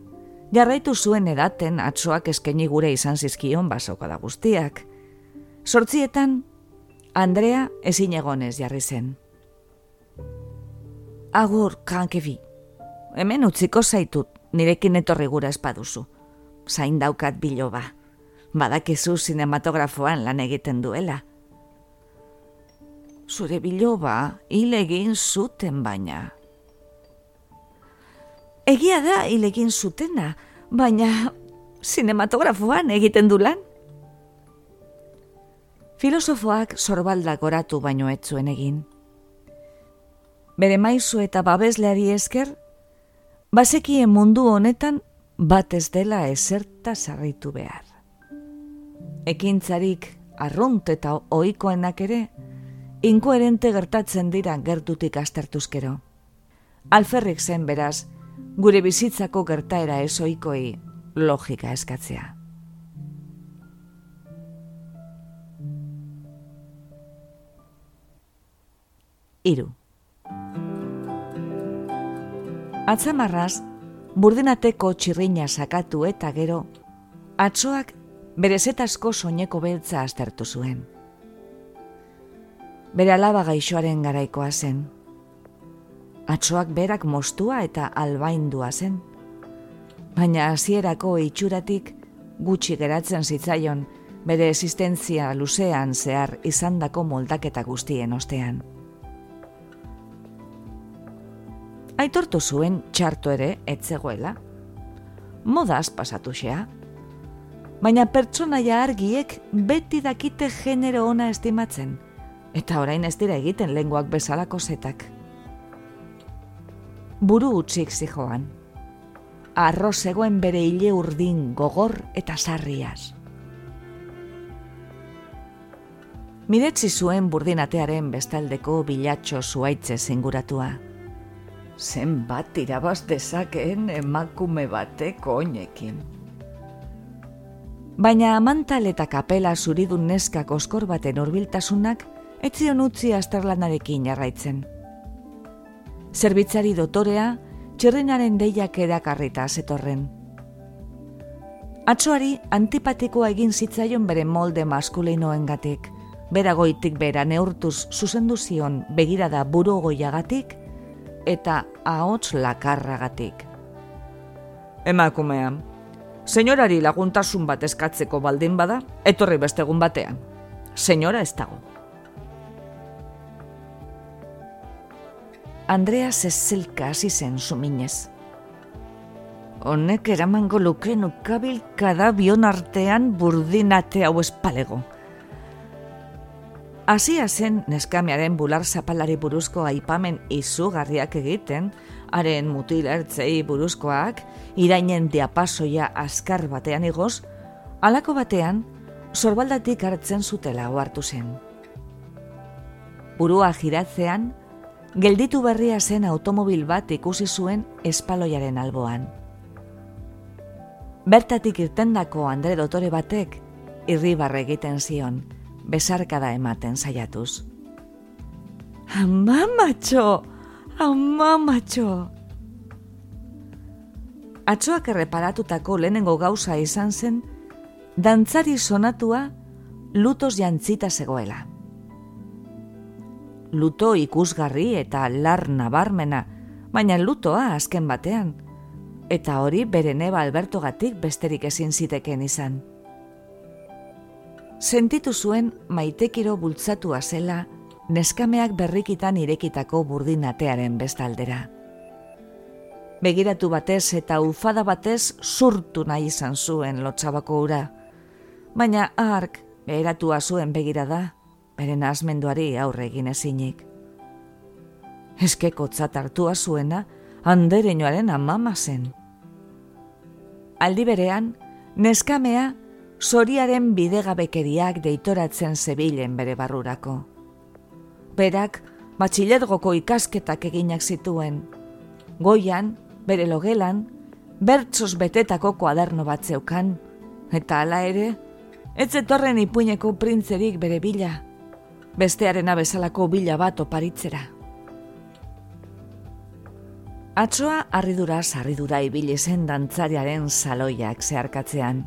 jarraitu zuen edaten atzoak eskaini gure izan zizkion basoka da guztiak. Sortzietan, Andrea ezin egonez jarri zen. Agur, kankebi. Hemen utziko zaitut, nirekin etorri gura espaduzu. Zain daukat biloba. Badakizu sinematografoan lan egiten duela. Zure biloba, hil egin zuten baina. Egia da hil egin zutena, baina sinematografoan egiten du lan? Filosofoak sorbaldak oratu baino etzuen egin. Bere maizu eta babesleari esker, bazekien mundu honetan bat ez dela eserta sarritu behar. Ekintzarik arrunt eta ohikoenak ere, inkoherente gertatzen dira gertutik astertuzkero. Alferrik zen beraz, gure bizitzako gertaera ezoikoi logika eskatzea. Iru. Atzamarraz, burdinateko txirrina sakatu eta gero, atzoak berezetasko soineko beltza aztertu zuen. Bere alaba gaixoaren garaikoa zen. Atzoak berak mostua eta albaindua zen. Baina hasierako itxuratik gutxi geratzen zitzaion bere existentzia luzean zehar izandako moldaketa guztien ostean. aitortu zuen txarto ere etzegoela. Modaz pasatu xea. Baina pertsonaia argiek beti dakite genero ona estimatzen, eta orain ez dira egiten lenguak bezalako zetak. Buru utzik zijoan. Arro zegoen bere hile urdin gogor eta sarriaz. Miretzi zuen burdinatearen bestaldeko bilatxo zuaitze zinguratua zenbat irabaz dezakeen emakume batek oinekin. Baina amantal eta kapela zuridun neskak oskor baten urbiltasunak etzion utzi asterlanarekin jarraitzen. Zerbitzari dotorea, txerrinaren deiak edakarrita zetorren. Atzoari antipatikoa egin zitzaion bere molde maskulinoen gatik, beragoitik bera neurtuz zuzendu zion begirada burugoiagatik, eta ahots lakarragatik. Emakumea, senyorari laguntasun bat eskatzeko baldin bada, etorri bestegun batean. Senyora ez dago. Andrea zezelka hasi zen suminez. Honek eramango luke nukabil kada bion artean burdinate hau espalego. Asia zen neskamearen bular zapalari buruzko aipamen izugarriak egiten, haren mutil ertzei buruzkoak, irainen diapasoia askar batean igoz, alako batean, sorbaldatik hartzen zutela ohartu zen. Burua giratzean, gelditu berria zen automobil bat ikusi zuen espaloiaren alboan. Bertatik irtendako Andre Dotore batek irribarre egiten zion, besarkada ematen saiatuz. Ama matxo! Ama matxo! Atxoak erreparatutako lehenengo gauza izan zen, dantzari sonatua lutos jantzita zegoela. Luto ikusgarri eta lar nabarmena, baina lutoa azken batean, eta hori bere neba albertogatik besterik ezin ziteken izan sentitu zuen maitekiro bultzatua zela neskameak berrikitan irekitako burdinatearen bestaldera. begiratu batez eta ufada batez zurtu nahi izan zuen lotxabako ura. Baina ark beheratua zuen begirada, beren azmenduari aurre egin ezinik. Eskeko hartua zuena, andereñoaren amama zen. Aldi berean, neskamea zoriaren bidegabekeriak deitoratzen zebilen bere barrurako. Berak, batxilergoko ikasketak eginak zituen. Goian, bere logelan, bertsos betetako kuaderno bat zeukan, eta hala ere, ez zetorren ipuineko printzerik bere bila, bestearen abezalako bila bat oparitzera. Atsoa arridura sarridura ibili zen dantzariaren saloiak zeharkatzean.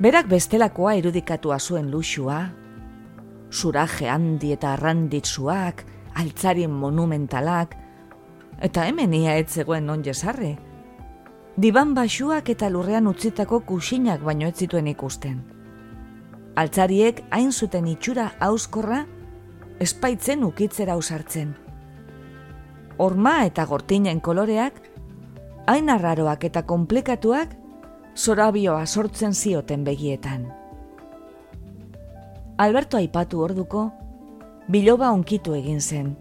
Berak bestelakoa irudikatua zuen luxua, suraje handi eta arranditzuak, altzarien monumentalak, eta hemen ia ez zegoen non jesarre. Diban basuak eta lurrean utzitako kusinak baino ez zituen ikusten. Altzariek hain zuten itxura auskorra, espaitzen ukitzera usartzen orma eta gortinen koloreak, hain arraroak eta komplikatuak, zorabioa sortzen zioten begietan. Alberto aipatu orduko, biloba onkitu egin zen,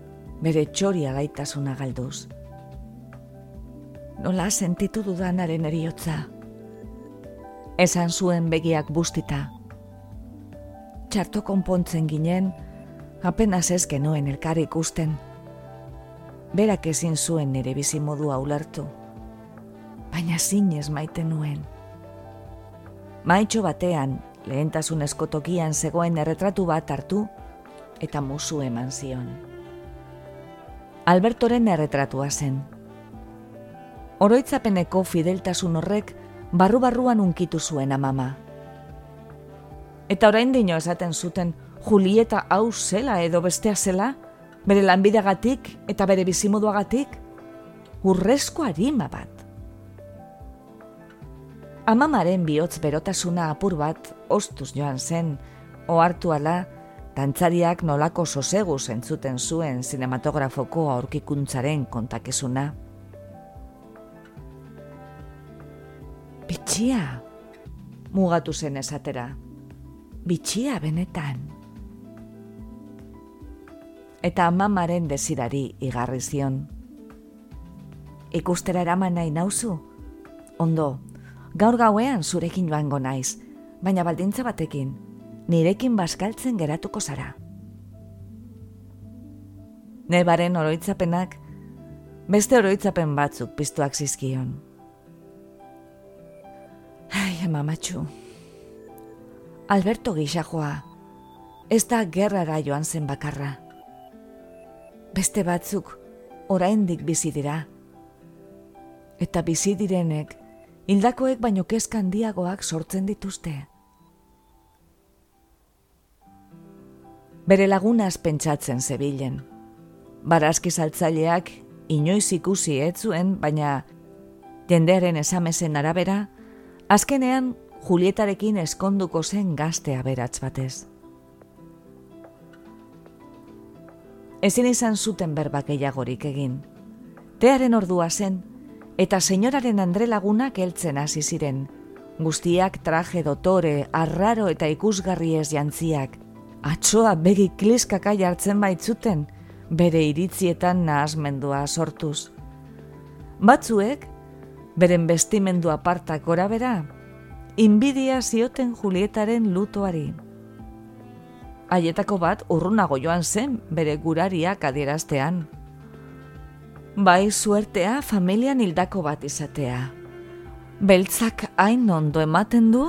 bere txoria gaitasuna galduz. Nola sentitu dudanaren eriotza. Esan zuen begiak bustita. Txarto konpontzen ginen, apenas ez genuen elkar ikusten berak ezin zuen nire bizi modua ulertu. Baina zinez maite nuen. Maitxo batean, lehentasun eskotokian zegoen erretratu bat hartu eta musu eman zion. Albertoren erretratua zen. Oroitzapeneko fideltasun horrek barru-barruan unkitu zuen amama. Eta orain dino esaten zuten Julieta hau zela edo bestea zela, bere lanbideagatik eta bere bizimoduagatik, urrezko harima bat. Amamaren bihotz berotasuna apur bat ostuz joan zen, ohartu ala, tantzariak nolako sosegu zentzuten zuen sinematografoko aurkikuntzaren kontakizuna. Bitxia, mugatu zen esatera. Bitxia benetan eta amamaren desirari igarri zion. Ikustera eraman nahi nauzu? Ondo, gaur gauean zurekin joango naiz, baina baldintza batekin, nirekin baskaltzen geratuko zara. Nebaren oroitzapenak, beste oroitzapen batzuk piztuak zizkion. Ai, amamatxu. Alberto gixajoa, ez da gerrara joan zen bakarra beste batzuk oraindik bizi dira. Eta bizi direnek hildakoek baino kezka handiagoak sortzen dituzte. Bere lagunaz pentsatzen zebilen. Barazki saltzaileak inoiz ikusi ez zuen, baina jendearen esamesen arabera, azkenean Julietarekin eskonduko zen gazte aberats batez. ezin izan zuten berbak gehiagorik egin. Tearen ordua zen, eta senyoraren andre lagunak heltzen hasi ziren. Guztiak traje dotore, arraro eta ikusgarri ez jantziak. Atsoa begi kliskaka jartzen baitzuten, bere iritzietan nahazmendua sortuz. Batzuek, beren bestimendu apartak gora bera, inbidia zioten Julietaren lutoari haietako bat urrunago joan zen bere gurariak adieraztean. Bai suertea familian hildako bat izatea. Beltzak hain ondo ematen du?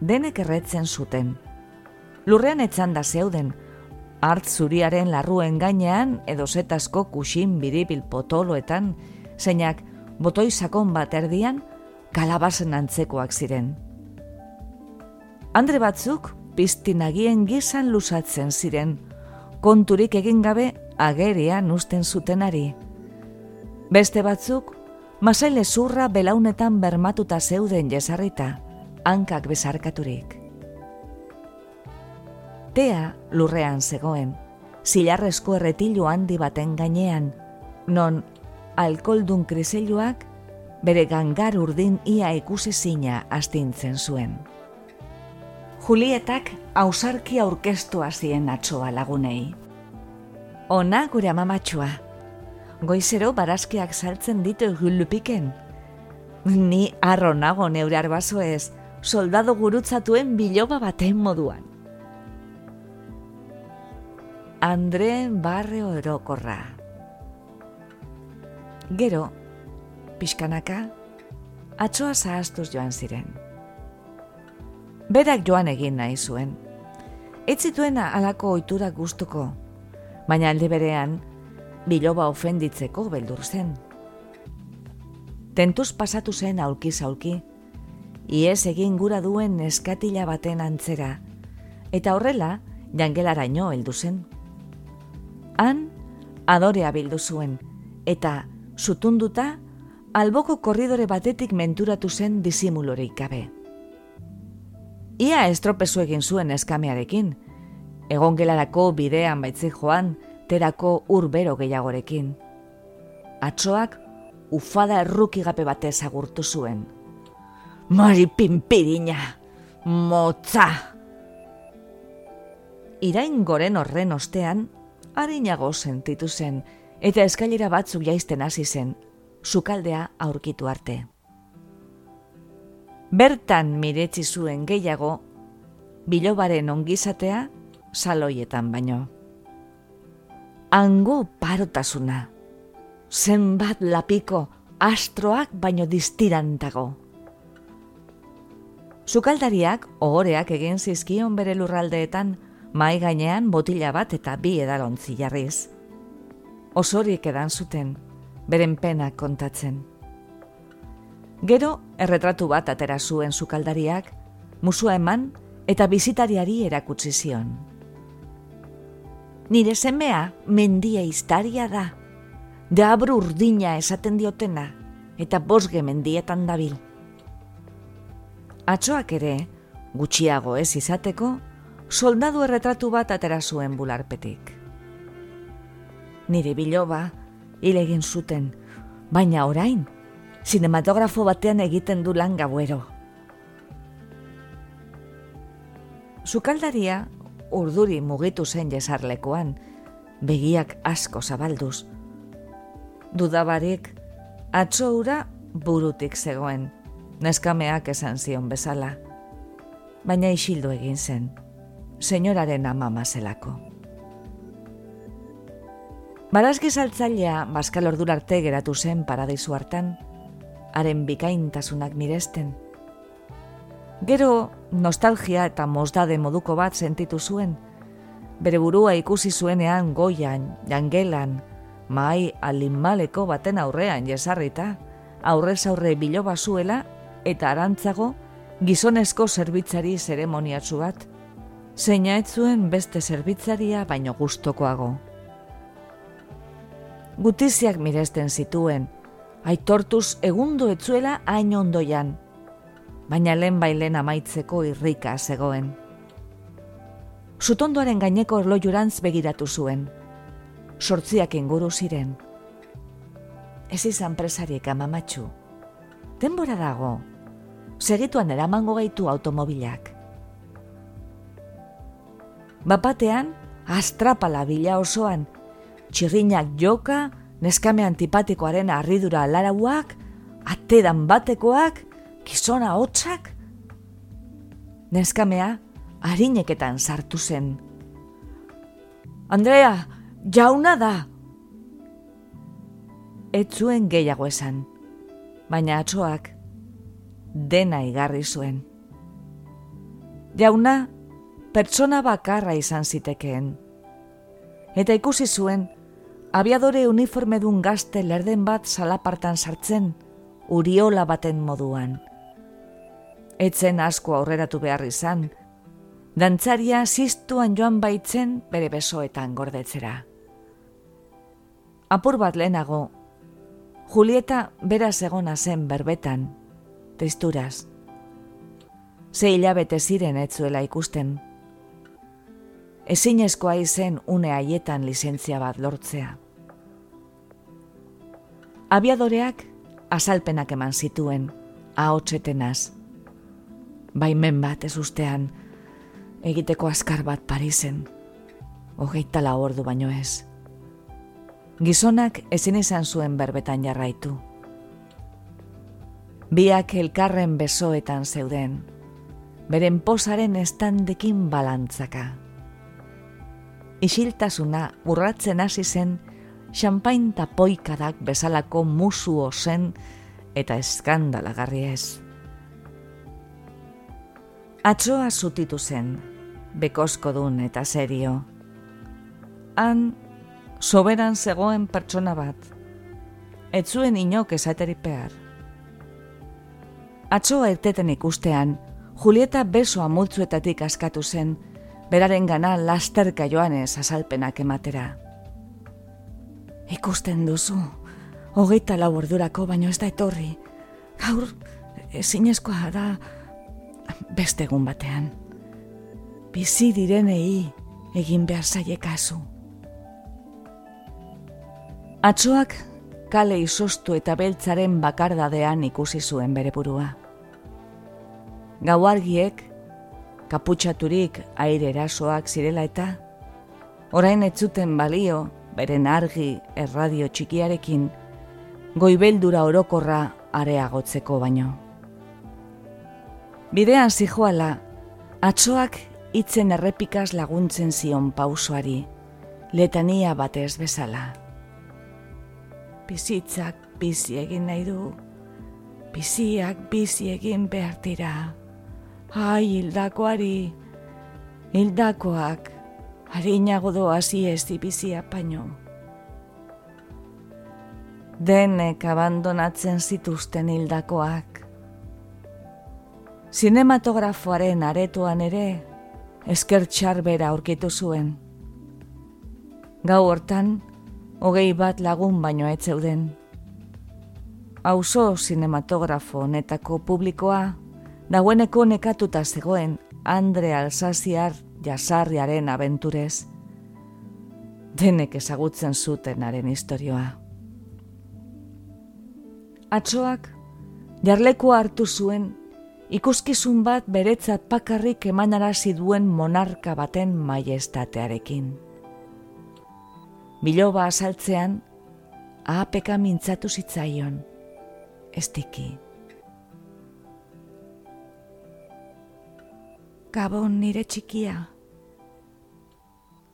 Denek erretzen zuten. Lurrean etzan da zeuden, hart zuriaren larruen gainean edo zetasko kusin biribil potoloetan, zeinak botoi sakon bat erdian, kalabazen antzekoak ziren. Andre batzuk piztinagien gizan lusatzen ziren, konturik egin gabe agerian usten zutenari. Beste batzuk, masaile zurra belaunetan bermatuta zeuden jesarrita, hankak bezarkaturik. Tea lurrean zegoen, zilarrezko erretilu handi baten gainean, non alkoldun kriseiluak bere gangar urdin ia ikusi zina astintzen zuen. Julietak ausarki aurkestu zien atsoa lagunei. Ona gure amamatxua. Goizero barazkiak saltzen ditu gulupiken. Ni arro nago neure arbazo ez, soldado gurutzatuen biloba baten moduan. Andre Barrio Erokorra Gero, pixkanaka, atsoa zahaztuz joan ziren. Berak joan egin nahi zuen. Ez zituena alako ohitura gustuko, baina alde berean, biloba ofenditzeko beldur zen. Tentuz pasatu zen aulki zaulki, iez egin gura duen eskatila baten antzera, eta horrela, jangelaraino heldu zen. Han, adorea bildu zuen, eta, sutunduta, alboko korridore batetik menturatu zen disimulorik gabe. Ia estropezu egin zuen eskamearekin, egon gelarako bidean baitzik joan, terako urbero gehiagorekin. Atsoak ufada errukigape batez agurtu zuen. Mari pimpirina, motza! Irain goren horren ostean, harinago sentitu zen, eta eskailera batzuk jaisten hasi zen, sukaldea aurkitu arte. Bertan miretzi zuen gehiago, bilobaren ongizatea saloietan baino. Ango parotasuna, zenbat lapiko astroak baino distirantago. Sukaldariak ohoreak egin zizkion bere lurraldeetan mai gainean botila bat eta bi edalontzi jarriz. Osorik edan zuten, beren pena kontatzen. Gero, erretratu bat atera zuen sukaldariak, musua eman eta bizitariari erakutsi zion. Nire semea mendia iztaria da, deabru urdina esaten diotena eta bosge mendietan dabil. Atsoak ere, gutxiago ez izateko, soldadu erretratu bat atera zuen bularpetik. Nire biloba, hil egin zuten, baina orain, sinematografo batean egiten du lan gauero. Zukaldaria urduri mugitu zen jesarlekoan, begiak asko zabalduz. Dudabarik, atzo ura burutik zegoen, neskameak esan zion bezala. Baina isildu egin zen, senyoraren amama zelako. Barazki saltzailea baskal ordur arte geratu zen paradisu hartan, haren bikaintasunak miresten. Gero, nostalgia eta mozdade moduko bat sentitu zuen, bere burua ikusi zuenean goian, jangelan, mai alinmaleko baten aurrean jesarrita, aurrez aurre biloba zuela eta arantzago gizonezko zerbitzari zeremoniatzu bat, zeina ez zuen beste zerbitzaria baino gustokoago gutiziak miresten zituen, aitortuz egundu etzuela hain ondoian, baina lehen bailen amaitzeko irrika zegoen. Sutondoaren gaineko orloiurantz begiratu zuen, sortziak inguru ziren. Ez izan presariek amamatxu, denbora dago, segituan eramango gaitu automobilak. Bapatean, astrapala bila osoan, txirrinak joka, neskame antipatikoaren arridura alarauak, atedan batekoak, gizona hotzak. Neskamea harineketan sartu zen. Andrea, jauna da! Ez zuen gehiago esan, baina atzoak dena igarri zuen. Jauna, pertsona bakarra izan zitekeen. Eta ikusi zuen, abiadore uniforme dun gazte lerden bat salapartan sartzen, uriola baten moduan. Etzen asko aurreratu behar izan, dantzaria ziztuan joan baitzen bere besoetan gordetzera. Apur bat lehenago, Julieta beraz egona zen berbetan, tristuraz. Ze hilabete ziren etzuela ikusten. Ezinezkoa izen une haietan lizentzia bat lortzea. Abiadoreak azalpenak eman zituen, ahotsetenaz. Baimen bat ez ustean, egiteko azkar bat Parisen, hogeita la ordu baino ez. Gizonak ezin izan zuen berbetan jarraitu. Biak elkarren besoetan zeuden, beren posaren estandekin balantzaka. Isiltasuna urratzen hasi zen, xampain tapoikadak bezalako musu zen eta eskandalagarri ez. Atsoa zutitu zen, bekosko dun eta serio. Han, soberan zegoen pertsona bat, etzuen inok esaterik behar. Atsoa erteten ikustean, Julieta besoa multzuetatik askatu zen, beraren gana lasterka joanez azalpenak ematera. Ikusten duzu, hogeita lau ordurako baino ez da etorri. Gaur, ezinezkoa da beste egun batean. Bizi direnei egin behar zaiekazu. Atzoak kale izostu eta beltzaren bakardadean ikusi zuen bere burua. Gauargiek, kaputxaturik aire erasoak zirela eta, orain ez zuten balio beren argi erradio txikiarekin, goibeldura orokorra areagotzeko baino. Bidean zijoala, atzoak itzen errepikaz laguntzen zion pausoari, letania batez bezala. Bizitzak bizi egin nahi du, biziak bizi egin behar dira. Ai, hildakoari, hildakoak, harinago doazi ez dibizia paino. Denek abandonatzen zituzten hildakoak. Zinematografoaren aretoan ere, eskertxar bera aurkitu zuen. Gau hortan, hogei bat lagun baino ez zeuden. Auzo zinematografo netako publikoa, dagoeneko nekatuta zegoen Andre Alsaziar jasarriaren abenturez, denek ezagutzen zutenaren historioa. Atzoak, jarlekoa hartu zuen, ikuskizun bat beretzat pakarrik emanarazi duen monarka baten maiestatearekin. Biloba asaltzean, ahapeka mintzatu zitzaion, ez Gabon nire txikia.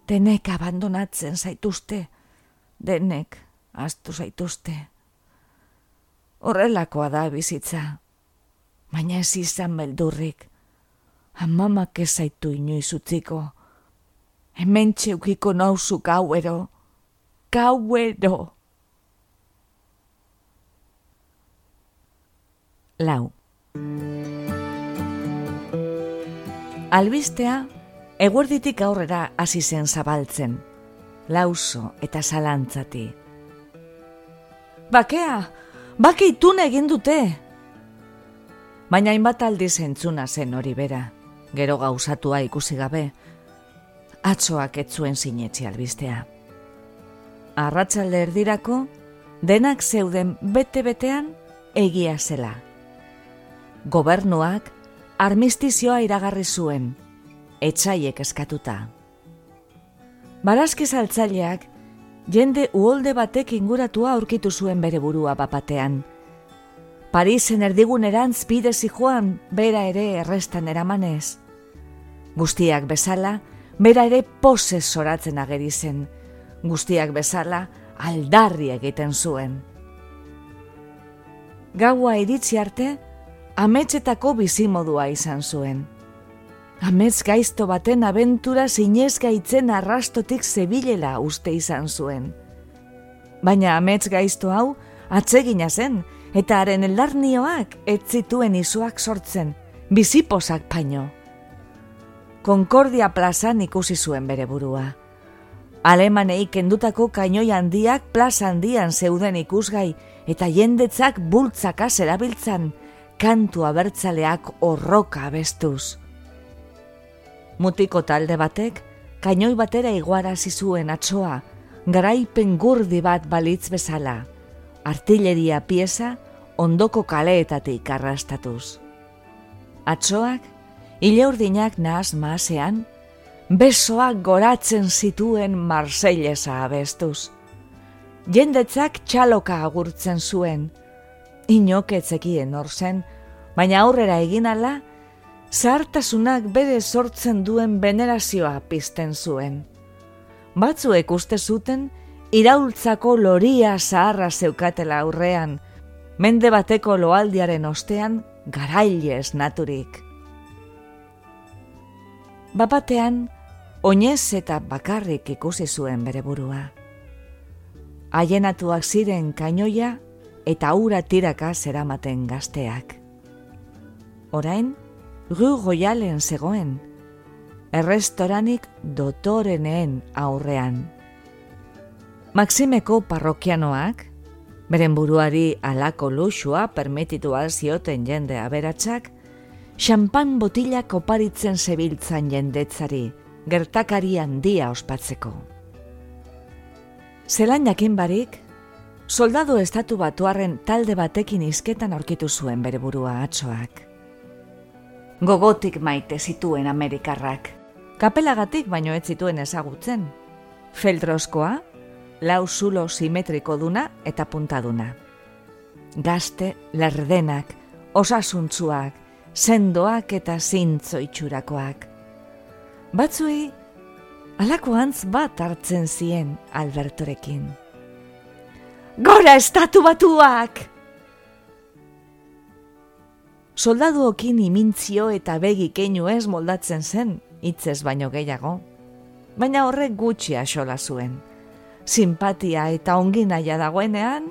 Denek abandonatzen zaituzte, denek astu zaituzte. Horrelakoa da bizitza, baina ez izan beldurrik. Amamak ez zaitu inoiz utziko. Hemen txeukiko nauzu gauero, gauero. Lau. Albistea, eguerditik aurrera hasi zen zabaltzen, lauso eta zalantzati. Bakea, bake itun egin dute! Baina hainbat aldi zentzuna zen hori bera, gero gauzatua ikusi gabe, atzoak etzuen sinetzi albistea. Arratsalde erdirako, denak zeuden bete-betean egia zela. Gobernuak armistizioa iragarri zuen, etxaiek eskatuta. Barazki saltzaileak, jende uolde batek inguratua aurkitu zuen bere burua bapatean. Parisen erdigunerantz bide joan bera ere errestan eramanez. Guztiak bezala, bera ere pose zoratzen ageri zen. Guztiak bezala, aldarri egiten zuen. Gaua iritzi arte, ametsetako bizimodua izan zuen. Amets gaizto baten abentura zinez gaitzen arrastotik zebilela uste izan zuen. Baina amets gaizto hau atsegina zen, eta haren elarnioak ez zituen izuak sortzen, biziposak paino. Concordia plazan ikusi zuen bere burua. Alemanei kendutako kainoi handiak plaza handian zeuden ikusgai, eta jendetzak bultzaka zerabiltzan, kantu abertzaleak horroka bestuz. Mutiko talde batek, kainoi batera iguara zizuen atsoa, garaipen gurdi bat balitz bezala, artilleria pieza ondoko kaleetatik arrastatuz. Atsoak, ilaurdinak nahaz maasean, besoak goratzen zituen Marseillesa abestuz. Jendetzak txaloka agurtzen zuen, inoketzekien hor zen, baina aurrera egin ala, zartasunak bere sortzen duen venerazioa pizten zuen. Batzuek uste zuten, iraultzako loria zaharra zeukatela aurrean, mende bateko loaldiaren ostean garaile esnaturik. Bapatean, oinez eta bakarrik ikusi zuen bere burua. Haienatuak ziren kainoia eta ura tiraka zeramaten gazteak. Orain, gu goialen zegoen, errestoranik dotoreneen aurrean. Maximeko parrokianoak, beren buruari alako luxua permititu alzioten jende aberatsak, xampan botilak oparitzen zebiltzan jendetzari, gertakari handia ospatzeko. Zelan jakin barik, soldadu estatu batuarren talde batekin izketan aurkitu zuen bere burua atsoak. Gogotik maite zituen Amerikarrak. Kapelagatik baino ez zituen ezagutzen. Feldroskoa, lau zulo simetriko duna eta puntaduna. Gazte, lerdenak, osasuntzuak, sendoak eta zintzo itxurakoak. Batzuei, alako antz bat hartzen zien Albertorekin. Gora estatu batuak! Soldaduokin imintzio eta begi keinu ez moldatzen zen, hitzez baino gehiago. Baina horrek gutxi asola zuen simpatia eta onginaia dagoenean,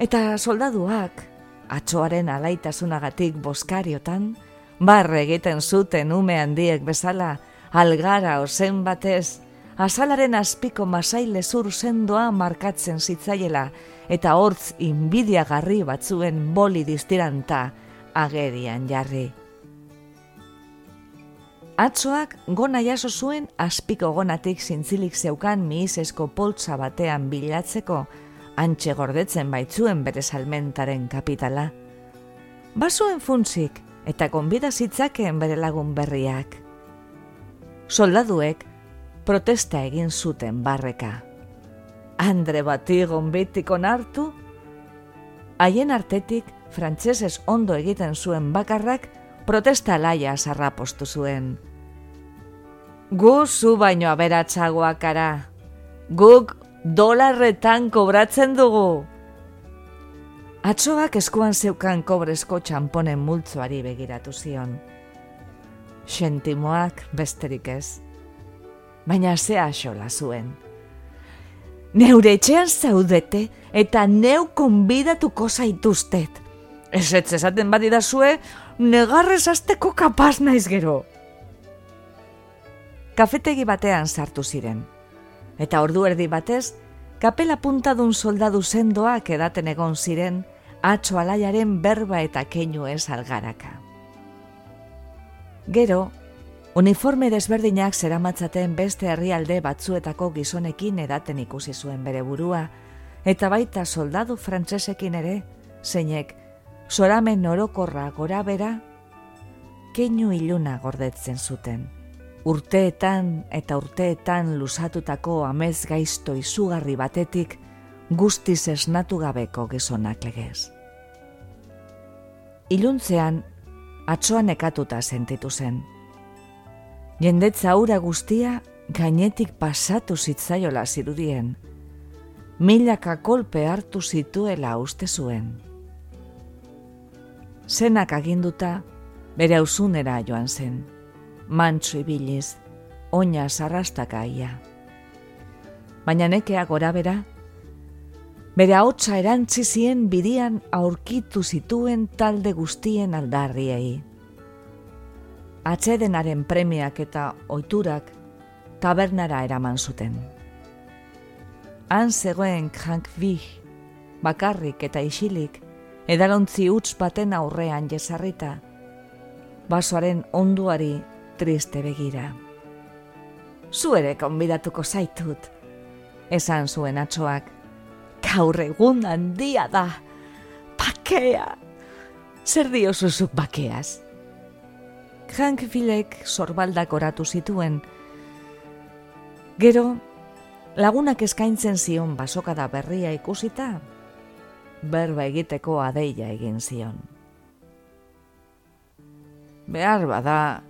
eta soldaduak, atxoaren alaitasunagatik boskariotan, barre egiten zuten ume handiek bezala, algara ozen batez, azalaren azpiko masaile zur sendoa markatzen zitzaiela, eta hortz inbidiagarri batzuen boli diztiranta agerian jarri. Atzoak gona jaso zuen azpiko gonatik zintzilik zeukan miizesko poltsa batean bilatzeko, antxe gordetzen baitzuen bere salmentaren kapitala. Basuen funtzik eta konbida zitzakeen bere lagun berriak. Soldaduek protesta egin zuten barreka. Andre bati gonbitik onartu, haien artetik frantsesez ondo egiten zuen bakarrak protesta laia sarrapostu zuen. Gu zu baino aberatzagoak ara. Guk dolarretan kobratzen dugu. Atsoak eskuan zeukan kobrezko txamponen multzoari begiratu zion. Sentimoak besterik ez. Baina ze asola zuen. Neure etxean zaudete eta neu konbidatuko zaituztet. Ez ez esaten badidazue, negarrez azteko kapaz naiz gero kafetegi batean sartu ziren. Eta ordu erdi batez, kapela puntadun soldadu sendoak edaten egon ziren, atxo alaiaren berba eta keinu ez algaraka. Gero, uniforme desberdinak zeramatzaten beste herrialde batzuetako gizonekin edaten ikusi zuen bere burua, eta baita soldadu frantsesekin ere, zeinek, soramen orokorra gora bera, keinu iluna gordetzen zuten urteetan eta urteetan lusatutako amez gaizto izugarri batetik guztiz esnatu gabeko gizonak legez. Iluntzean, atsoan ekatuta sentitu zen. Jendetza aura guztia gainetik pasatu zitzaiola zirudien, milaka kolpe hartu zituela uste zuen. Zenak aginduta, bere ausunera joan zen mantso ibiliz, oina sarrastaka ia. Baina nekea gora bera, bere haotza erantzi zien bidian aurkitu zituen talde guztien aldarriei. Atxedenaren premiak eta oiturak tabernara eraman zuten. Han zegoen Hank Vig, bakarrik eta isilik, edalontzi utz baten aurrean jesarrita, basoaren onduari triste begira. zu ere konbidatuko zaitut, esan zuen atxoak. Gaur egun handia da, bakea, zer diosuzuk bakeaz? Hank Filek sorbaldak oratu zituen, gero lagunak eskaintzen zion basokada berria ikusita, berba egiteko adeia egin zion. Behar bada,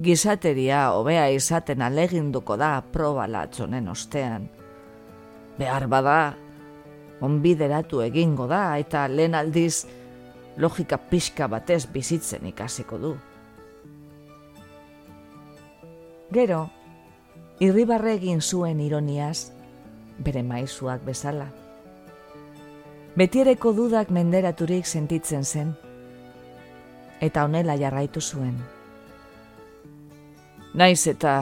gizateria hobea izaten aleginduko da proba latzonen ostean. Behar bada, onbideratu egingo da eta lehen aldiz logika pixka batez bizitzen ikasiko du. Gero, irribarre egin zuen ironiaz, bere maizuak bezala. Betiereko dudak menderaturik sentitzen zen, eta honela jarraitu zuen. Naiz eta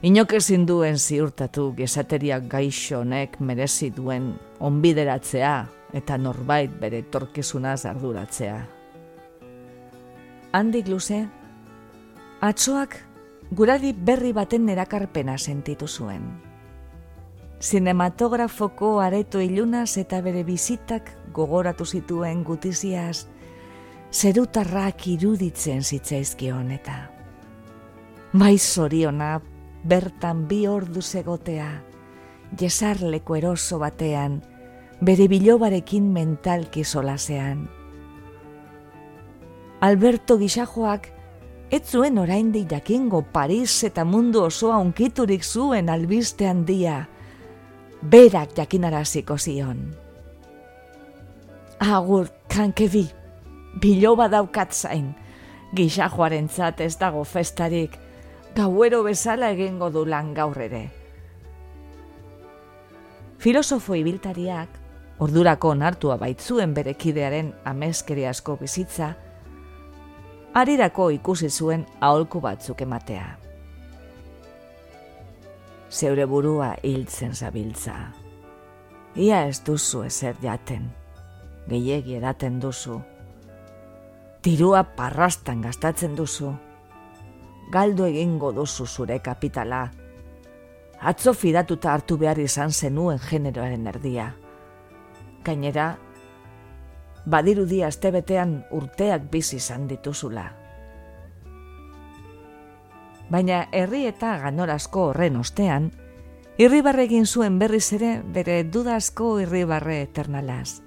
inok ezin duen ziurtatu gesateriak gaixo honek merezi duen onbideratzea eta norbait bere torkizuna arduratzea. Handik luze, atzoak guradi berri baten erakarpena sentitu zuen. Sinematografoko areto ilunaz eta bere bizitak gogoratu zituen gutiziaz, zerutarrak iruditzen zitzaizkion eta Bai zoriona, bertan bi ordu zegotea, jesarleko eroso batean, bere bilobarekin mentalki solasean. Alberto Gixajoak, ez zuen oraindik jakingo Paris eta mundu osoa unkiturik zuen albiste handia, berak jakinaraziko zion. Agur, kankebi, biloba daukat zain, Gixajoaren ez dago festarik, gauero bezala egingo du lan gaur ere. Filosofo ibiltariak, ordurako nartua baitzuen berekidearen ameskeri asko bizitza, arirako ikusi zuen aholku batzuk ematea. Zeure burua hiltzen zabiltza. Ia ez duzu ezer jaten, gehiegi edaten duzu. Tirua parrastan gastatzen duzu, galdu egingo duzu zure kapitala. Atzo fidatuta hartu behar izan zenuen generoaren erdia. Gainera, badirudi astebetean urteak bizi izan dituzula. Baina herri eta ganorazko horren ostean, irribarre egin zuen berriz ere bere dudazko irribarre eternalaz.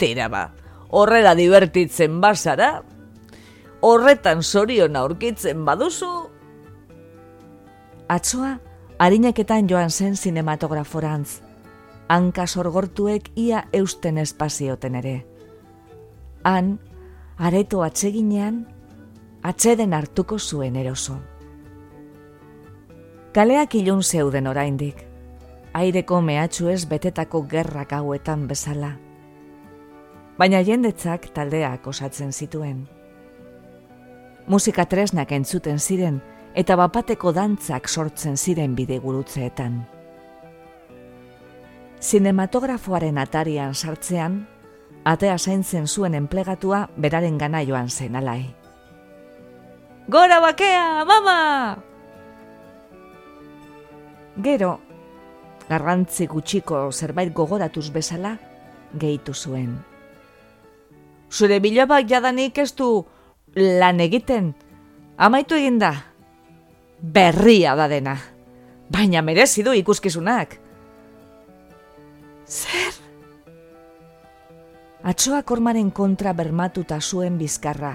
Tira ba, horrela divertitzen bazara, horretan zorion aurkitzen baduzu. Atzoa, harineketan joan zen sinematograforantz, hanka sorgortuek ia eusten espazioten ere. Han, areto atseginean, atseden hartuko zuen eroso. Kaleak ilun zeuden oraindik, aireko mehatxu ez betetako gerrak hauetan bezala. Baina jendetzak taldeak osatzen zituen musika tresnak entzuten ziren eta bapateko dantzak sortzen ziren bide gurutzeetan. Sinematografoaren atarian sartzean, atea zaintzen zuen enplegatua beraren gana joan zen alai. Gora bakea, mama! Gero, garrantzi gutxiko zerbait gogoratuz bezala, gehitu zuen. Zure bilabak jadanik ez du lan egiten, amaitu egin da, berria da dena, baina merezi du ikuskizunak. Zer? Atsoak ormaren kontra bermatuta zuen bizkarra,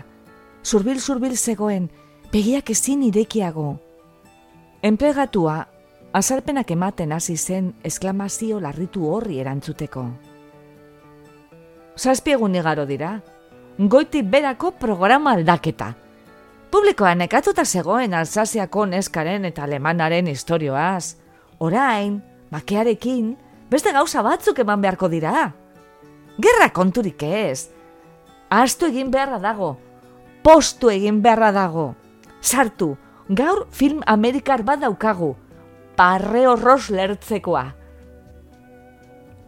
zurbil-zurbil zegoen, begiak ezin irekiago. Enplegatua, azalpenak ematen hasi zen esklamazio larritu horri erantzuteko. Zazpiegun igaro dira, goiti berako programa aldaketa. Publikoa nekatuta zegoen Alsaziako neskaren eta alemanaren historioaz. Orain, makearekin, beste gauza batzuk eman beharko dira. Gerra konturik ez. Astu egin beharra dago. Postu egin beharra dago. Sartu, gaur film amerikar bat daukagu. Parre horroz lertzekoa.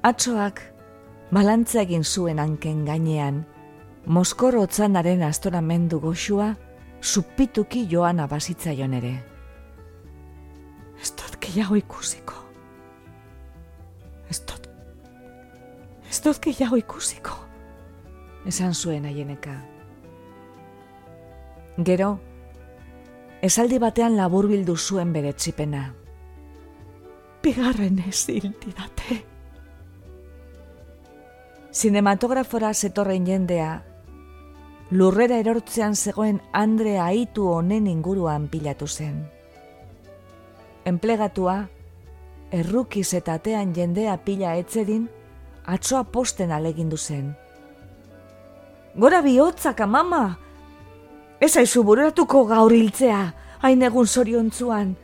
Atsoak, balantza egin zuen hanken gainean, Moskor otzanaren astoramendu goxua, supituki joan abazitzaion ere. gehiago ikusiko. Ez dut, ez dut gehiago ikusiko. Esan zuen aieneka. Gero, esaldi batean labur bildu zuen bere txipena. Bigarren ez date. Sinematografora zetorren jendea, lurrera erortzean zegoen Andre aitu honen inguruan pilatu zen. Enplegatua, errukiz eta atean jendea pila etzedin, atsoa posten alegindu zen. Gora bihotzak, mama! Ez aizu bururatuko gaur hiltzea, hain egun zoriontzuan.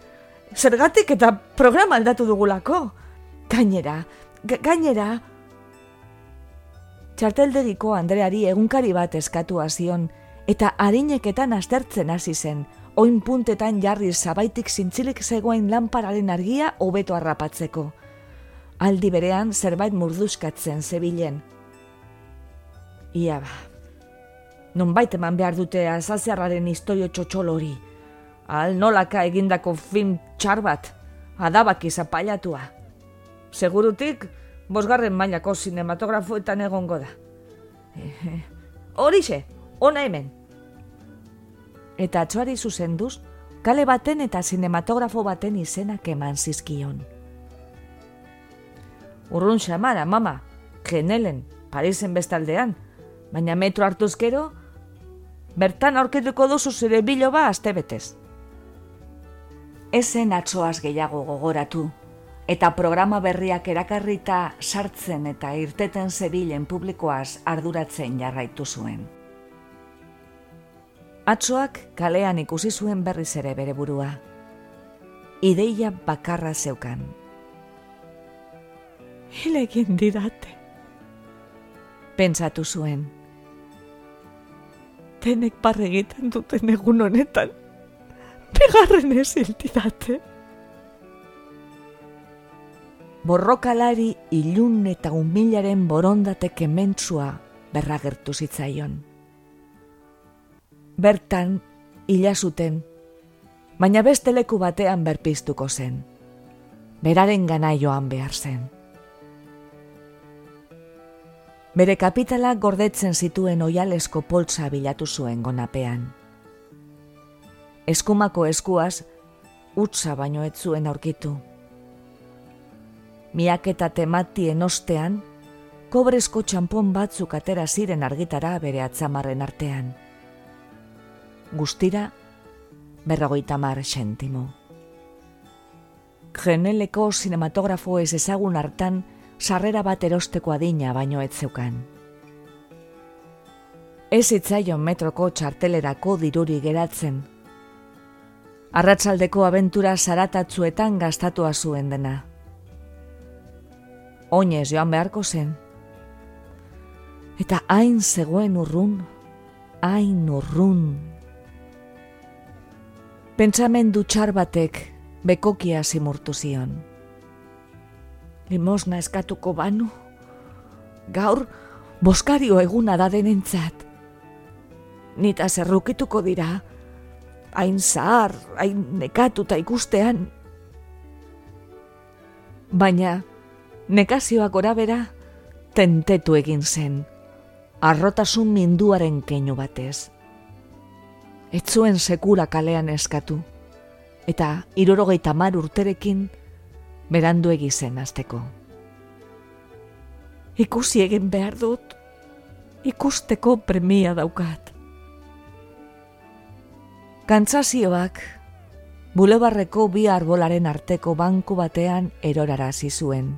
Zergatik eta programa aldatu dugulako. Gainera, gainera... Txarteldegiko Andreari egunkari bat eskatu zion eta harineketan astertzen hasi zen, oin puntetan jarri zabaitik zintzilik zegoen lanpararen argia hobeto harrapatzeko. Aldi berean zerbait murduskatzen zebilen. Ia ba, non baita eman behar dute azaziarraren historio txotxol hori. Al nolaka egindako film txar bat, adabak izapailatua. Segurutik, bosgarren mailako sinematografoetan egongo da. Horixe, ona hemen. Eta atxoari zuzenduz, kale baten eta sinematografo baten izenak eman zizkion. Urrun xamara, mama, genelen, Parisen bestaldean, baina metro hartuzkero, bertan aurketuko duzu zure biloba aste betez. Ezen atzoaz gehiago gogoratu, eta programa berriak erakarrita sartzen eta irteten zebilen publikoaz arduratzen jarraitu zuen. Atzoak kalean ikusi zuen berriz ere bere burua. Ideia bakarra zeukan. Hilegin didate. Pentsatu zuen denek barre egiten duten egun honetan. Begarren ez hiltidate. Borrokalari ilun eta umilaren borondatek ementzua berragertu zitzaion. Bertan, hila zuten, baina beste leku batean berpiztuko zen. Beraren gana joan behar zen. Bere kapitala gordetzen zituen oialesko poltsa bilatu zuen gonapean. Eskumako eskuaz, utza baino ez zuen aurkitu. Miak eta tematien ostean, kobrezko txampon batzuk atera ziren argitara bere atzamarren artean. Guztira, berrogeita mar sentimo. Geneleko sinematografo ez ezagun hartan, sarrera bat erosteko adina baino ez zeukan. Ez itzaion metroko txartelerako diruri geratzen. Arratsaldeko abentura zaratatzuetan gastatua zuen dena. Oinez joan beharko zen. Eta hain zegoen urrun, hain urrun. Pentsamendu txar batek bekokia simurtu zion limosna eskatuko banu. Gaur, boskario eguna da denentzat. Nita zerrukituko dira, hain zahar, hain nekatuta ikustean. Baina, nekazioak bera, tentetu egin zen, arrotasun minduaren keinu batez. Etzuen sekura kalean eskatu, eta irorogeita mar urterekin, berandu egizen azteko. Ikusi egin behar dut, ikusteko premia daukat. Kantzazioak, bulebarreko bi arbolaren arteko banku batean erorara zizuen.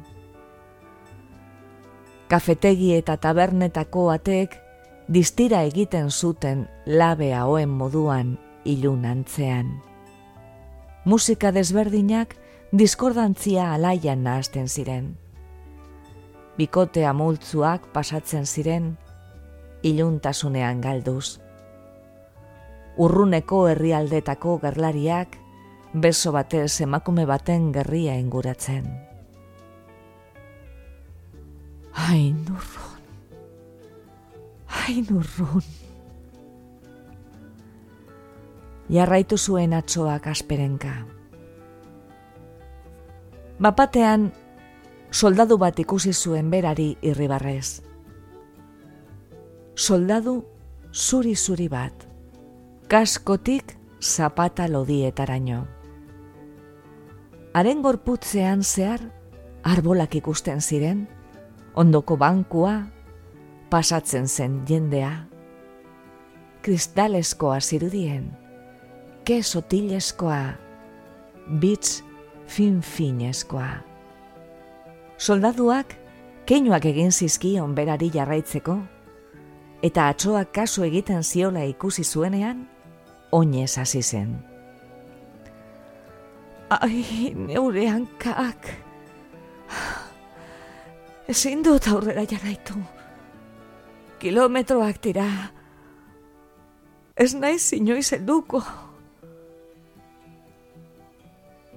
Kafetegi eta tabernetako ateek distira egiten zuten labe hauen moduan ilun antzean. Musika desberdinak diskordantzia alaian nahazten ziren. Bikote amultzuak pasatzen ziren, iluntasunean galduz. Urruneko herrialdetako gerlariak, beso batez emakume baten gerria inguratzen. Hain urrun, hain urrun. Jarraitu zuen atzoak asperenka Bapatean, soldadu bat ikusi zuen berari irribarrez. Soldadu zuri-zuri bat, kaskotik zapata lodietaraino. Haren gorputzean zehar, arbolak ikusten ziren, ondoko bankua, pasatzen zen jendea, kristaleskoa zirudien, kesotileskoa, bitz fin-fineskoa. Soldaduak keinuak egin zizkion berari jarraitzeko, eta atsoak kasu egiten ziola ikusi zuenean, oinez hasi zen. Ai, neure hankak. Ezin dut aurrera jarraitu. Kilometroak dira. Ez naiz inoiz eduko.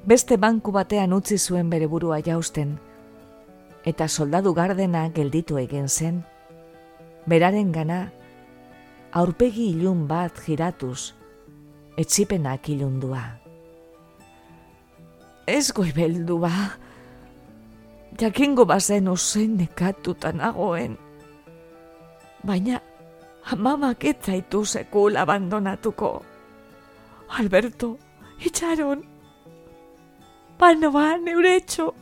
Beste banku batean utzi zuen bere burua jausten, eta soldadu gardena gelditu egin zen, beraren gana, aurpegi ilun bat giratuz, etxipenak ilundua. Ez goi beldu ba, jakingo bazen ozen nekatuta nagoen, baina amamak etzaitu sekul abandonatuko. Alberto, itxaron, Bano ba, neure etxo.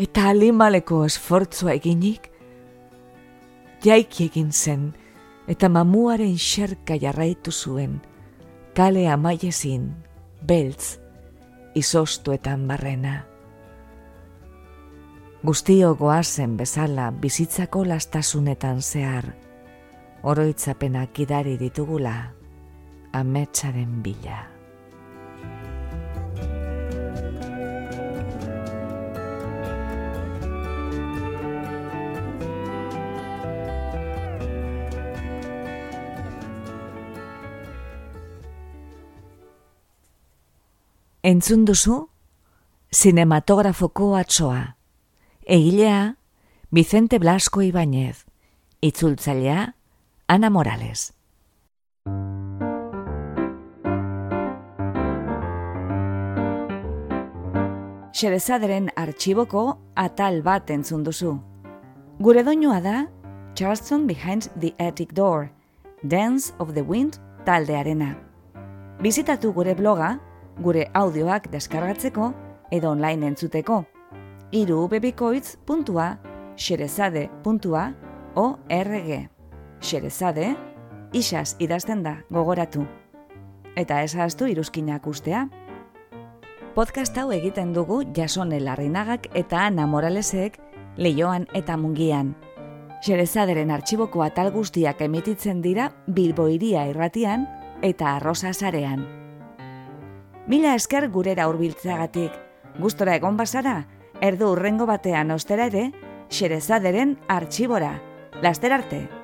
Eta alimaleko esfortzua eginik, jaiki egin zen, eta mamuaren xerka jarraitu zuen, kale amaiezin, beltz, izostuetan barrena. Guztio goazen bezala bizitzako lastasunetan zehar, oroitzapenak idari ditugula ametsaren bila. Entzun duzu, sinematografoko atsoa. Egilea, Vicente Blasco Ibañez. Itzultzailea, Ana Morales. Xerezaderen artxiboko atal bat entzun duzu. Gure doinua da Charleston Behind the Attic Door, Dance of the Wind taldearena. Bizitatu gure bloga, gure audioak deskargatzeko edo online entzuteko. Iru xerezade.org Xerezade, isaz idazten da gogoratu. Eta ezaztu iruzkinak ustea. Podcast hau egiten dugu Jasone Larrinagak eta Ana Moralesek leioan eta mungian. Xerezaderen artxiboko atal guztiak emititzen dira Bilbo iria irratian eta arrosa zarean. Mila esker gurera hurbiltzeagatik, gustora egon bazara, erdu urrengo batean ostera ere, Xerezaderen artxibora. Laster arte!